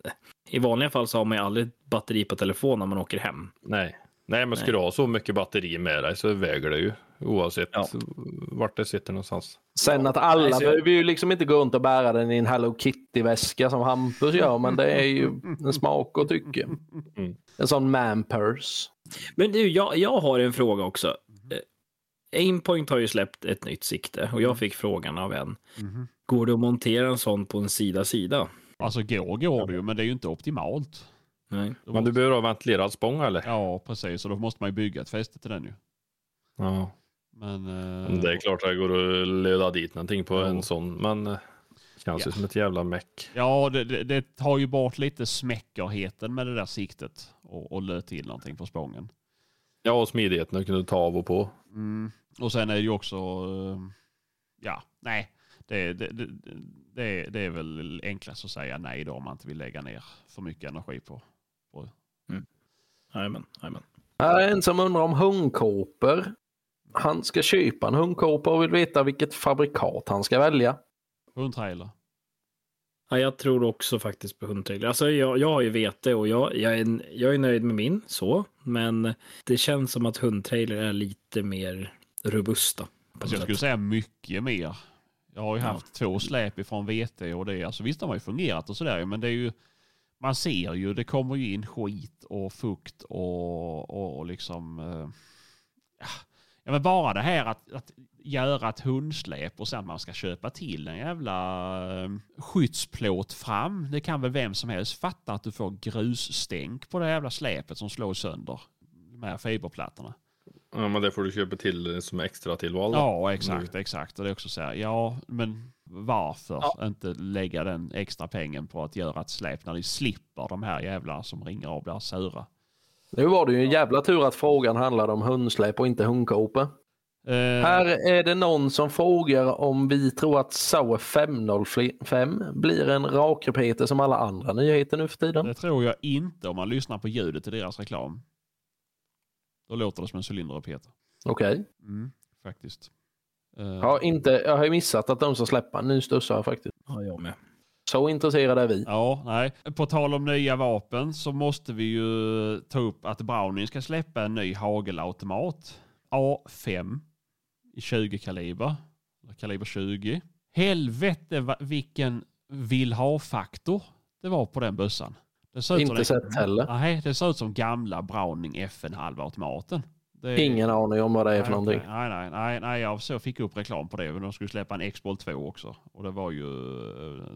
I vanliga fall så har man ju aldrig batteri på telefon när man åker hem. Nej, nej men ska du ha så mycket batteri med dig så väger det ju. Oavsett Ja. vart det sitter någonstans. Sen att alla Nej, så- behöver ju liksom inte gå runt och bära den i en Hello Kitty-väska som Hampus gör, men det är ju en smak och tycke. Mm. En sån man purse. Men du, jag, jag har en fråga också. Eh, Aimpoint har ju släppt ett nytt sikte och jag fick frågan av en. Mhm. Går det att montera en sån på en sida-sida? Alltså går går det ju, men det är ju inte optimalt. Nej. Men du behöver ha ventilerad spång eller? Ja, precis. Och då måste man ju bygga ett fäste till den ju. Ja. Men... eh, Det är klart att det går att löda dit någonting på Ja. en sån, men eh, känns ju Ja. som ett jävla meck. Ja, det, det, det tar ju bort lite smäckerheten med det där siktet och, och löt till någonting på spången. Ja, och smidigheten att kunna ta av och på. Mm. Och sen är det ju också, eh, ja, nej, det, det, det, det, det är väl enklast att säga nej då om man inte vill lägga ner för mycket energi på. Jajamän, jajamän. Här är en som undrar om hundkåpor. Han ska köpa en hundkåpa och vill veta vilket fabrikat han ska välja. Hundtrailer. Ja, jag tror också faktiskt på hundtrailer. Alltså jag, jag har ju vete och jag, jag, är, jag är nöjd med min så, men det känns som att hundtrailer är lite mer robusta. på Alltså jag skulle säga mycket mer. Jag har ju Ja. haft två släp ifrån VT och det, alltså visst de har ju fungerat och sådär men det är ju, man ser ju, det kommer ju in skit och fukt och, och, och liksom, eh, ja, Ja, men bara det här att, att göra ett hundsläp och sen att man ska köpa till en jävla eh, skyddsplåt fram. Det kan väl vem som helst fatta att du får grusstänk på det jävla släpet som slår sönder de här fiberplattorna. Ja, men det får du köpa till som extra tillval. Ja, exakt, exakt. Och det är också så här, ja, men varför inte lägga den extra pengen på att göra ett släp när ni slipper de här jävlarna som ringer och blir sura? Nu var det ju en jävla tur att frågan handlade om hundsläp och inte hundkåpor. Eh, Här är det någon som frågar om vi tror att Sauer 505 blir en rakrepeter som alla andra nyheter nu för tiden. Det tror jag inte om man lyssnar på ljudet i deras reklam. Då låter det som en cylinderrepeter. Okej. Mm, faktiskt. Eh, Jag, har inte, jag har ju missat att de ska släppa. Nu stussar jag faktiskt. Ja, jag med. Så intresserade är vi. Ja, nej. På tal om nya vapen så måste vi ju ta upp att Browning ska släppa en ny hagelautomat. A5 i 20 kaliber. Kaliber 20. Helvete vilken vill ha-faktor det var på den bössan. Inte sett heller. Nej, det ser ut som gamla Browning FN halvautomaten. Det Ingen aning om vad det är för nej, någonting. Nej, nej, nej, nej, jag så fick upp reklam på det. De skulle släppa en X-Ball 2 också. Och det var ju,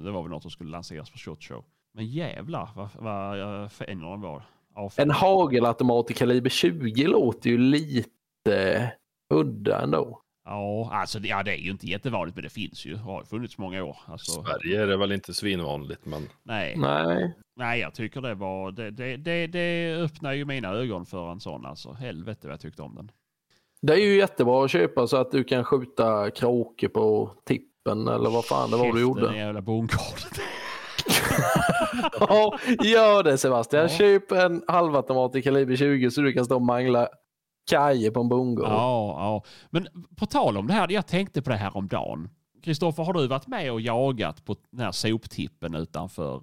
det var väl något som skulle lanseras på Shot Show. Men jävlar vad, vad eh, de var. A5. En hagelautomat i kaliber 20 låter ju lite udda ändå. Ja, alltså det, ja, det är ju inte jättevanligt men det finns ju. Det har funnits många år. Alltså, Sverige är det väl inte svinvanligt, men nej, Nej. nej, jag tycker det var, det, det, det, det öppnar ju mina ögon för en sån alltså. Helvete vad jag tyckte om den. Det är ju jättebra att köpa så att du kan skjuta kråkor på tippen eller vad fan det var du Den gjorde. jävla bondgården. Ja, gör det Sebastian. Ja. Köp en halvautomat i kaliber 20 så du kan stå och mangla kajer på en bondgård. Ja, ja. Men på tal om det här, jag tänkte på det här om dagen. Kristoffer, har du varit med och jagat på den här soptippen utanför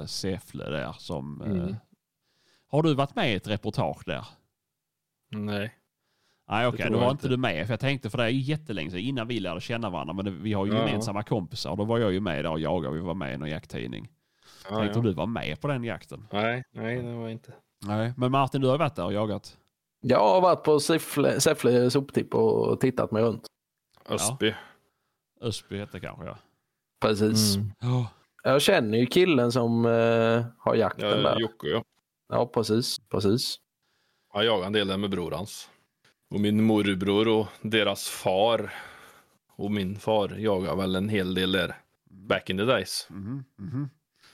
uh, Säffle där? Som, eh, Mm. Har du varit med i ett reportage där? nej. Nej, okej, tror då jag var inte. du med. För jag tänkte, för det är ju jättelänge sedan, innan vi lärde känna varandra, men det, vi har ju Ja. gemensamma kompisar. Då var jag ju med där och jagade, vi var med i någon jakttidning. Ja, tänkte ja. om du var med på den jakten. Nej, nej, det var inte. Nej, men Martin, du har varit där och jagat? Jag har varit på Säffle, Säffle soptipp och tittat mig runt. Ösby. Ösby hette kanske ja. Precis. Mm. Ja. Jag känner ju killen som eh, har jakten Ja, där. Jocke, ja. Ja, precis. precis. Jag jagade en del där med bror hans. Och min morbror och deras far. Och min far jagade väl en hel del där. Back in the days. Mhm, mhm.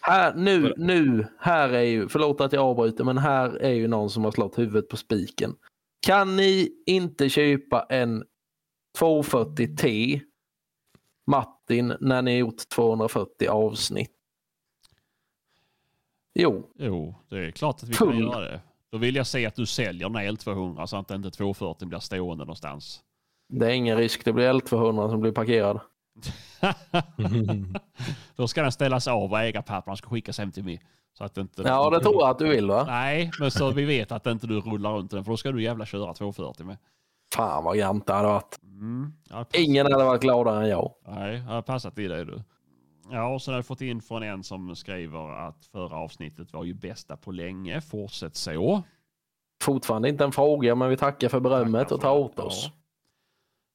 Här, nu, nu, här är ju, förlåt att jag avbryter, men här är ju någon som har slått huvudet på spiken. Kan ni inte köpa en 240 T Martin när ni gjort 240 avsnitt? Jo, Jo, det är klart att vi Full. kan göra det. Då vill jag se att du säljer här L200 så att inte 240 blir stående någonstans. det är ingen risk. Det blir L200 som blir parkerad. Då ska den ställas av och ägarpapperna ska skickas hem till mig. Så att inte... Ja, det tror jag att du vill va? Nej, men så vi vet att inte du rullar runt den för då ska du jävla köra 240 med. Fan vad grant det hade varit. Mm. Pass- Ingen hade varit gladare än jag. Nej, jag har passat i dig du. Ja, och så har jag fått in från en som skriver att förra avsnittet var ju bästa på länge. Fortsätt så. Fortfarande inte en fråga, men vi tackar för berömmet Tackar och för tar det. åt oss. Ja.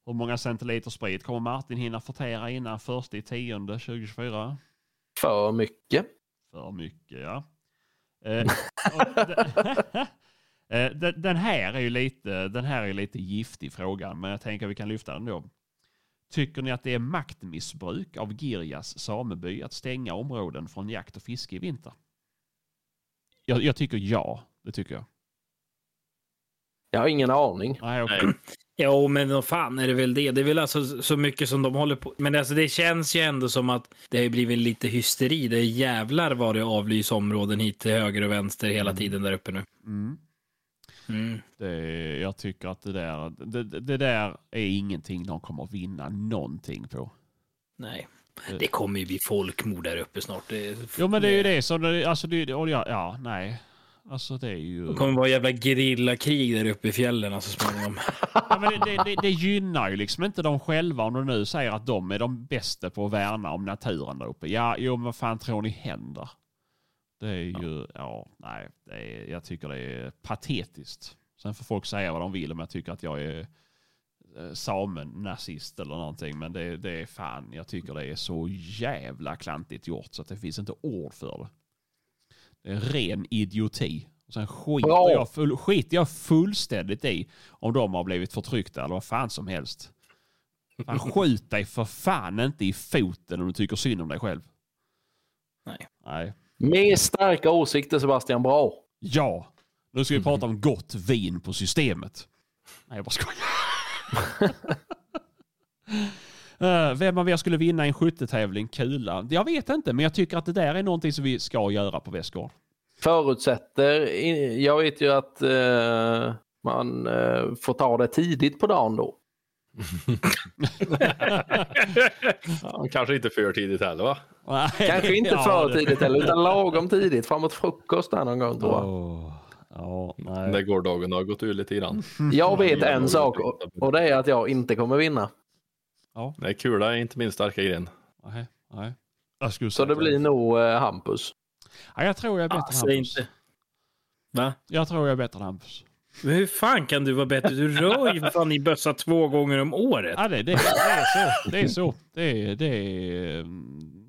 Hur många centiliter sprit kommer Martin hinna förtära innan första i tionde 2024? För mycket. För mycket, ja. Eh, Eh, den- den här är ju lite, den här är lite giftig frågan, men jag tänker att vi kan lyfta den då. Tycker ni att det är maktmissbruk av Girjas sameby att stänga områden från jakt och fiske i vinter? Jag, jag tycker ja, det tycker jag. Jag har ingen aning. Nej, okej. Jo, men vad fan är det väl det? Det är väl alltså så mycket som de håller på. Men alltså det känns ju ändå som att det har blivit lite hysteri. Det är jävlar vad det avlys områden hit till höger och vänster hela tiden där uppe nu. Mm. Mm. Det, jag tycker att det där, det, det där är ingenting de kommer att vinna någonting på. Nej, det kommer ju bli folkmord där uppe snart. Det, Jo men det är ju det som, alltså det, ja, ja, nej. Alltså det är ju... Det kommer vara jävla gerillakrig där uppe i fjällen så småningom. Ja, men det, det, det, gynnar ju liksom inte de själva om de nu säger att de är de bästa på att värna om naturen där uppe. Ja, jo men vad fan tror ni händer? Det är ju, ja, nej, det är, jag tycker det är patetiskt Sen får folk säga vad de vill om jag tycker att jag är eh, samen-nazist eller någonting. Men det, det är fan, jag tycker det är så jävla klantigt gjort så att det finns inte ord för det. Det är ren idioti. Och sen skiter Bra. jag, full, skiter jag fullständigt i om de har blivit förtryckta eller vad fan som helst. Fan, skjut dig för fan inte i foten om du tycker synd om dig själv. Nej. Nej. Mer starka åsikter Sebastian, bra. Ja. Nu ska vi prata om gott vin på systemet. Nej, jag bara skojar. Eh, Vem av er skulle vinna i en skyttetävling? Kula? Jag vet inte, men jag tycker att det där är någonting som vi ska göra på Västgård. Förutsätter, jag vet ju att eh, man eh, får ta det tidigt på dagen då. Ja, kanske inte för tidigt heller va? Nej. Kanske inte Ja, för det- tidigt heller, utan lagom tidigt, framåt frukost där någon gång tror jag. Åh, Ja, nej. När gårdagen har gått ur lite grann. Jag vet en det- sak och det är att jag inte kommer vinna. Nej, kula är inte min starka gren. Nej, nej. Jag skulle Så det blir nog eh, Hampus. Ja, jag tror jag är bättre Ah, än Hampus. inte. Va? Jag tror jag är bättre än Hampus. Men hur fan kan du vara bättre? Du rör ju fan i bössa två gånger om året. Ja, det, det, det är så. Det är så. Det är, det är, mm,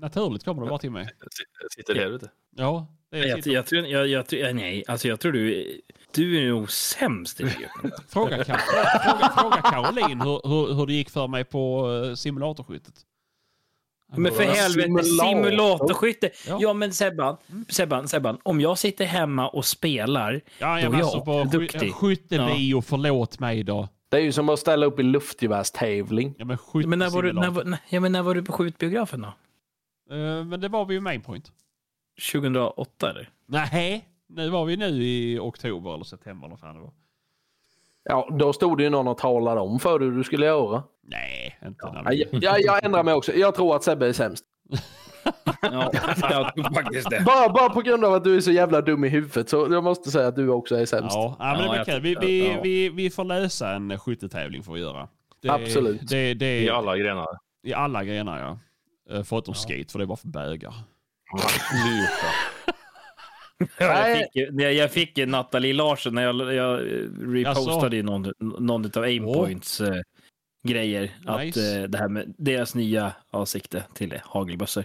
naturligt kommer det bara till mig. Sitter här ute. Ja, det Jag, jag, tror, jag, jag, tror- nej, alltså jag tror du, du är nog sämst i det. Fråga, fråga, fråga Caroline hur, hur, hur det gick för mig på uh, simulatorskyttet. Men för helvete, simulator. simulatorskytte. Ja. Ja. men Sebban, Sebban, Sebban, om jag sitter hemma och spelar, Ja, Då är jag jag alltså på duktig. sky- skyttebio, förlåt mig då. Det är ju som att ställa upp i luftgevärstävling. Ja, men men när var du, när, ja, men när var du på skjutbiografen då? Eh, men det var vi ju main point. 2008 eller? Nej, nu var vi nu i oktober eller september eller fan det var. Ja, då stod det ju någon och talade om för hur du skulle göra. Nej, inte när Ja, vi... jag, jag ändrar mig också. Jag tror att Sebbe är sämst. Ja, jag tror faktiskt det. Bara, bara på grund av att du är så jävla dum i huvudet så jag måste säga att du också är sämst. Ja, ja, men det Ja, blir kul. Vi, vi, ja. vi, vi får lösa en skyttetävling får vi göra. Det, Absolut. Det, det, I alla grenar. I alla grenar ja. Eh, Förutom skate för det är bara för bögar. Sluta. Ja, jag, fick, ju- jag, jag fick ju Nathalie Larsson när jag, jag repostade i någon, någon av Aimpoints eh, grejer. Nice. Att eh, det här med deras nya avsikte till hagelbössor.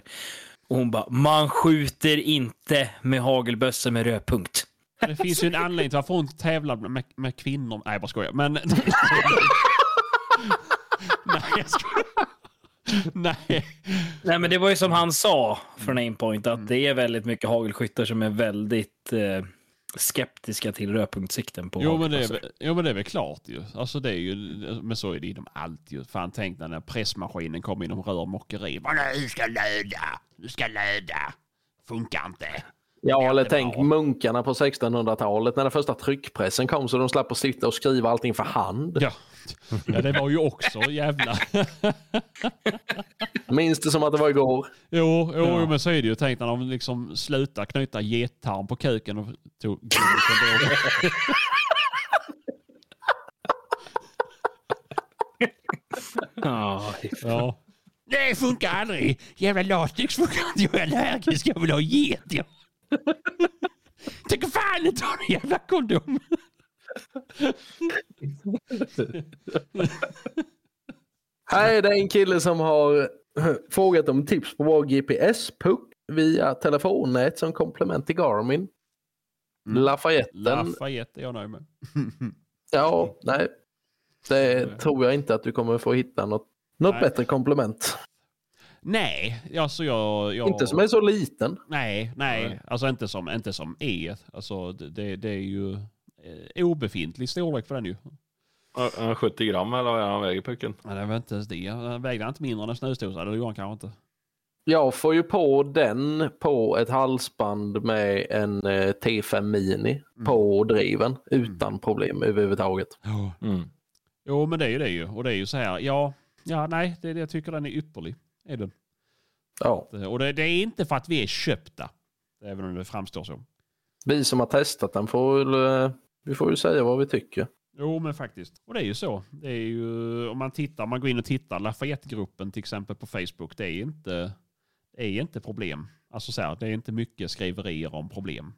Och hon bara, man skjuter inte med hagelbössor med rödpunkt. Det finns ju en anledning till varför hon tävlar med, med kvinnor. Nej, jag bara skojar. Men... Nej, jag skojar. Nej. Nej, men det var ju som han sa från Aimpoint, Mm. att det är väldigt mycket hagelskyttar som är väldigt eh, skeptiska till rödpunktssikten på Jo men, det är, väl- jo men det är väl klart ju. Alltså det är ju, men så är det inom allt ju. Fan tänk när pressmaskinen kom inom rörmokeri. Nu ska löda, du ska löda. Funkar inte. Ja, eller tänk bra. munkarna på 1600-talet när den första tryckpressen kom så de slapp att sitta och skriva allting för hand. Ja. ja, det var ju också jävla... Minns det som att det var igår. Jo, jo men så är det ju. Tänk när de liksom slutar knyta gettarm på kuken och tog. Ja, Ja. Det funkar aldrig. Jävla latex funkar inte. Jag är allergisk. Jag vill ha get. Tänk fan inte ha en jävla kondom. Här är det en kille som har frågat om tips på vår GPS-puck via telefonnät som komplement till Garmin. Lafayetten. Lafayette är jag nöjd med. Ja, nej. Det tror jag inte att du kommer få hitta något, något Nej. bättre komplement. Nej, alltså jag... jag... Inte som är så liten. Nej, nej. Nej. Alltså inte som, inte som E. Alltså det, det, är ju eh, obefintlig storlek för den ju. Ja, 70 gram eller vad är han väger pucken? Men det var inte ens det. Den vägde inte mindre än en snusdosa. Det gjorde han kanske inte. Jag får ju på den på ett halsband med en eh, T5 Mini på driven utan problem överhuvudtaget. Mm. Jo, men det är ju det ju. Och det är ju så här, ja, ja nej, det jag tycker den är ypperlig. Är den. Ja. Och det, det är inte för att vi är köpta. Även om det framstår så. Vi som har testat den får väl, eh, vi får ju säga vad vi tycker. Jo, men faktiskt. Och det är ju så. Det är ju, om man tittar, man går in och tittar, Lafayette-gruppen till exempel på Facebook, det är inte, det är inte problem. Alltså så här, det är inte mycket skriverier om problem.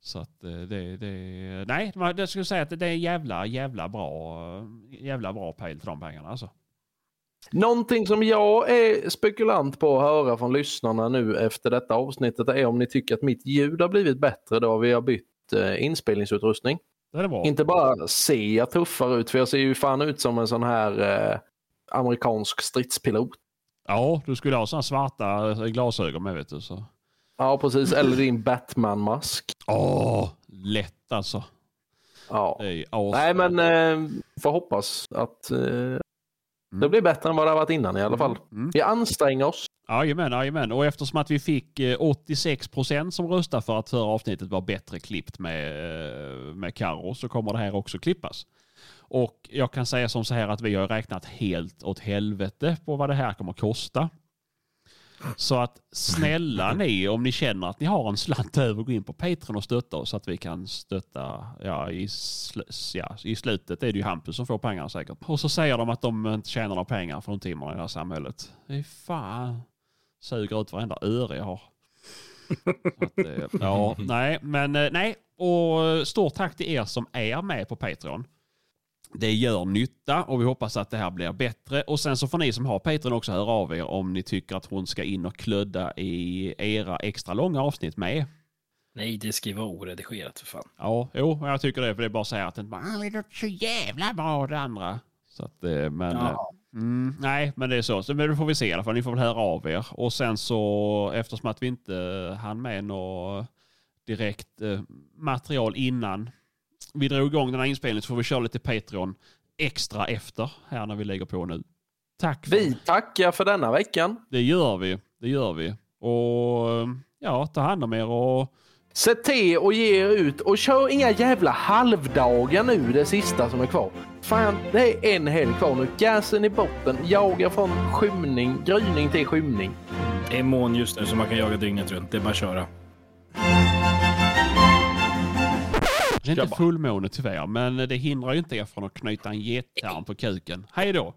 Så att eh, det, det, nej, jag skulle säga att det är jävla, jävla bra, jävla bra pejl för de pengarna alltså. Någonting som jag är spekulant på att höra från lyssnarna nu efter detta avsnittet är om ni tycker att mitt ljud har blivit bättre då vi har bytt eh, inspelningsutrustning. Inte bara ser jag tuffare ut, för jag ser ju fan ut som en sån här eh, amerikansk stridspilot. Ja, du skulle ha sådana svarta eh, glasögon med vet du. Så. Ja, precis. Eller din Batman-mask. Åh, lätt alltså. Ja. Nej, men eh, får hoppas att eh, det blir bättre än vad det har varit innan i alla fall. Mm. Vi anstränger oss. Jajamän, jajamän. Och eftersom att vi fick eh, 86 procent som röstade för att förra avsnittet var bättre klippt med, eh, med Karo så kommer det här också klippas. Och jag kan säga som så här att vi har räknat helt åt helvete på vad det här kommer att kosta. Så att snälla ni, om ni känner att ni har en slant över, gå in på Patreon och stötta oss så att vi kan stötta, ja i, sl- ja, i slutet är det ju Hampus som får pengarna säkert. Och så säger de att de inte tjänar några pengar från timmarna i det här samhället. Det är fan, suger ut varenda öre jag har. Att, eh, ja, nej, men eh, nej. Och stort tack till er som är med på Patreon. Det gör nytta och vi hoppas att det här blir bättre. Och sen så får ni som har Patreon också höra av er om ni tycker att hon ska in och klödda i era extra långa avsnitt med. Nej, det ska ju vara oredigerat för fan. Ja, jo, jag tycker det. För det är bara att säga att det bara, "Ah, så jävla bra det andra. Så att, eh, men, Ja. eh, mm, nej, men det är så. Så men det får vi se i alla fall. Ni får väl höra av er. Och sen så, eftersom att vi inte hann med något direkt eh, material innan vi drog igång den här inspelningen så får vi köra lite Patreon extra efter här när vi lägger på nu. Tack. För Vi tackar för denna veckan. Det gör vi. Det gör vi. Och ja, ta hand om er och Se till och ge er ut och kör inga jävla halvdagar nu det sista som är kvar. Fan, det är en helg kvar nu. Gasen i botten. Jaga från skymning, gryning till skymning. Det är mån just nu så man kan jaga dygnet runt. Det är bara att köra. Det är inte fullmåne tyvärr, men det hindrar ju inte er från att knyta en gettarm på kuken. Hej då!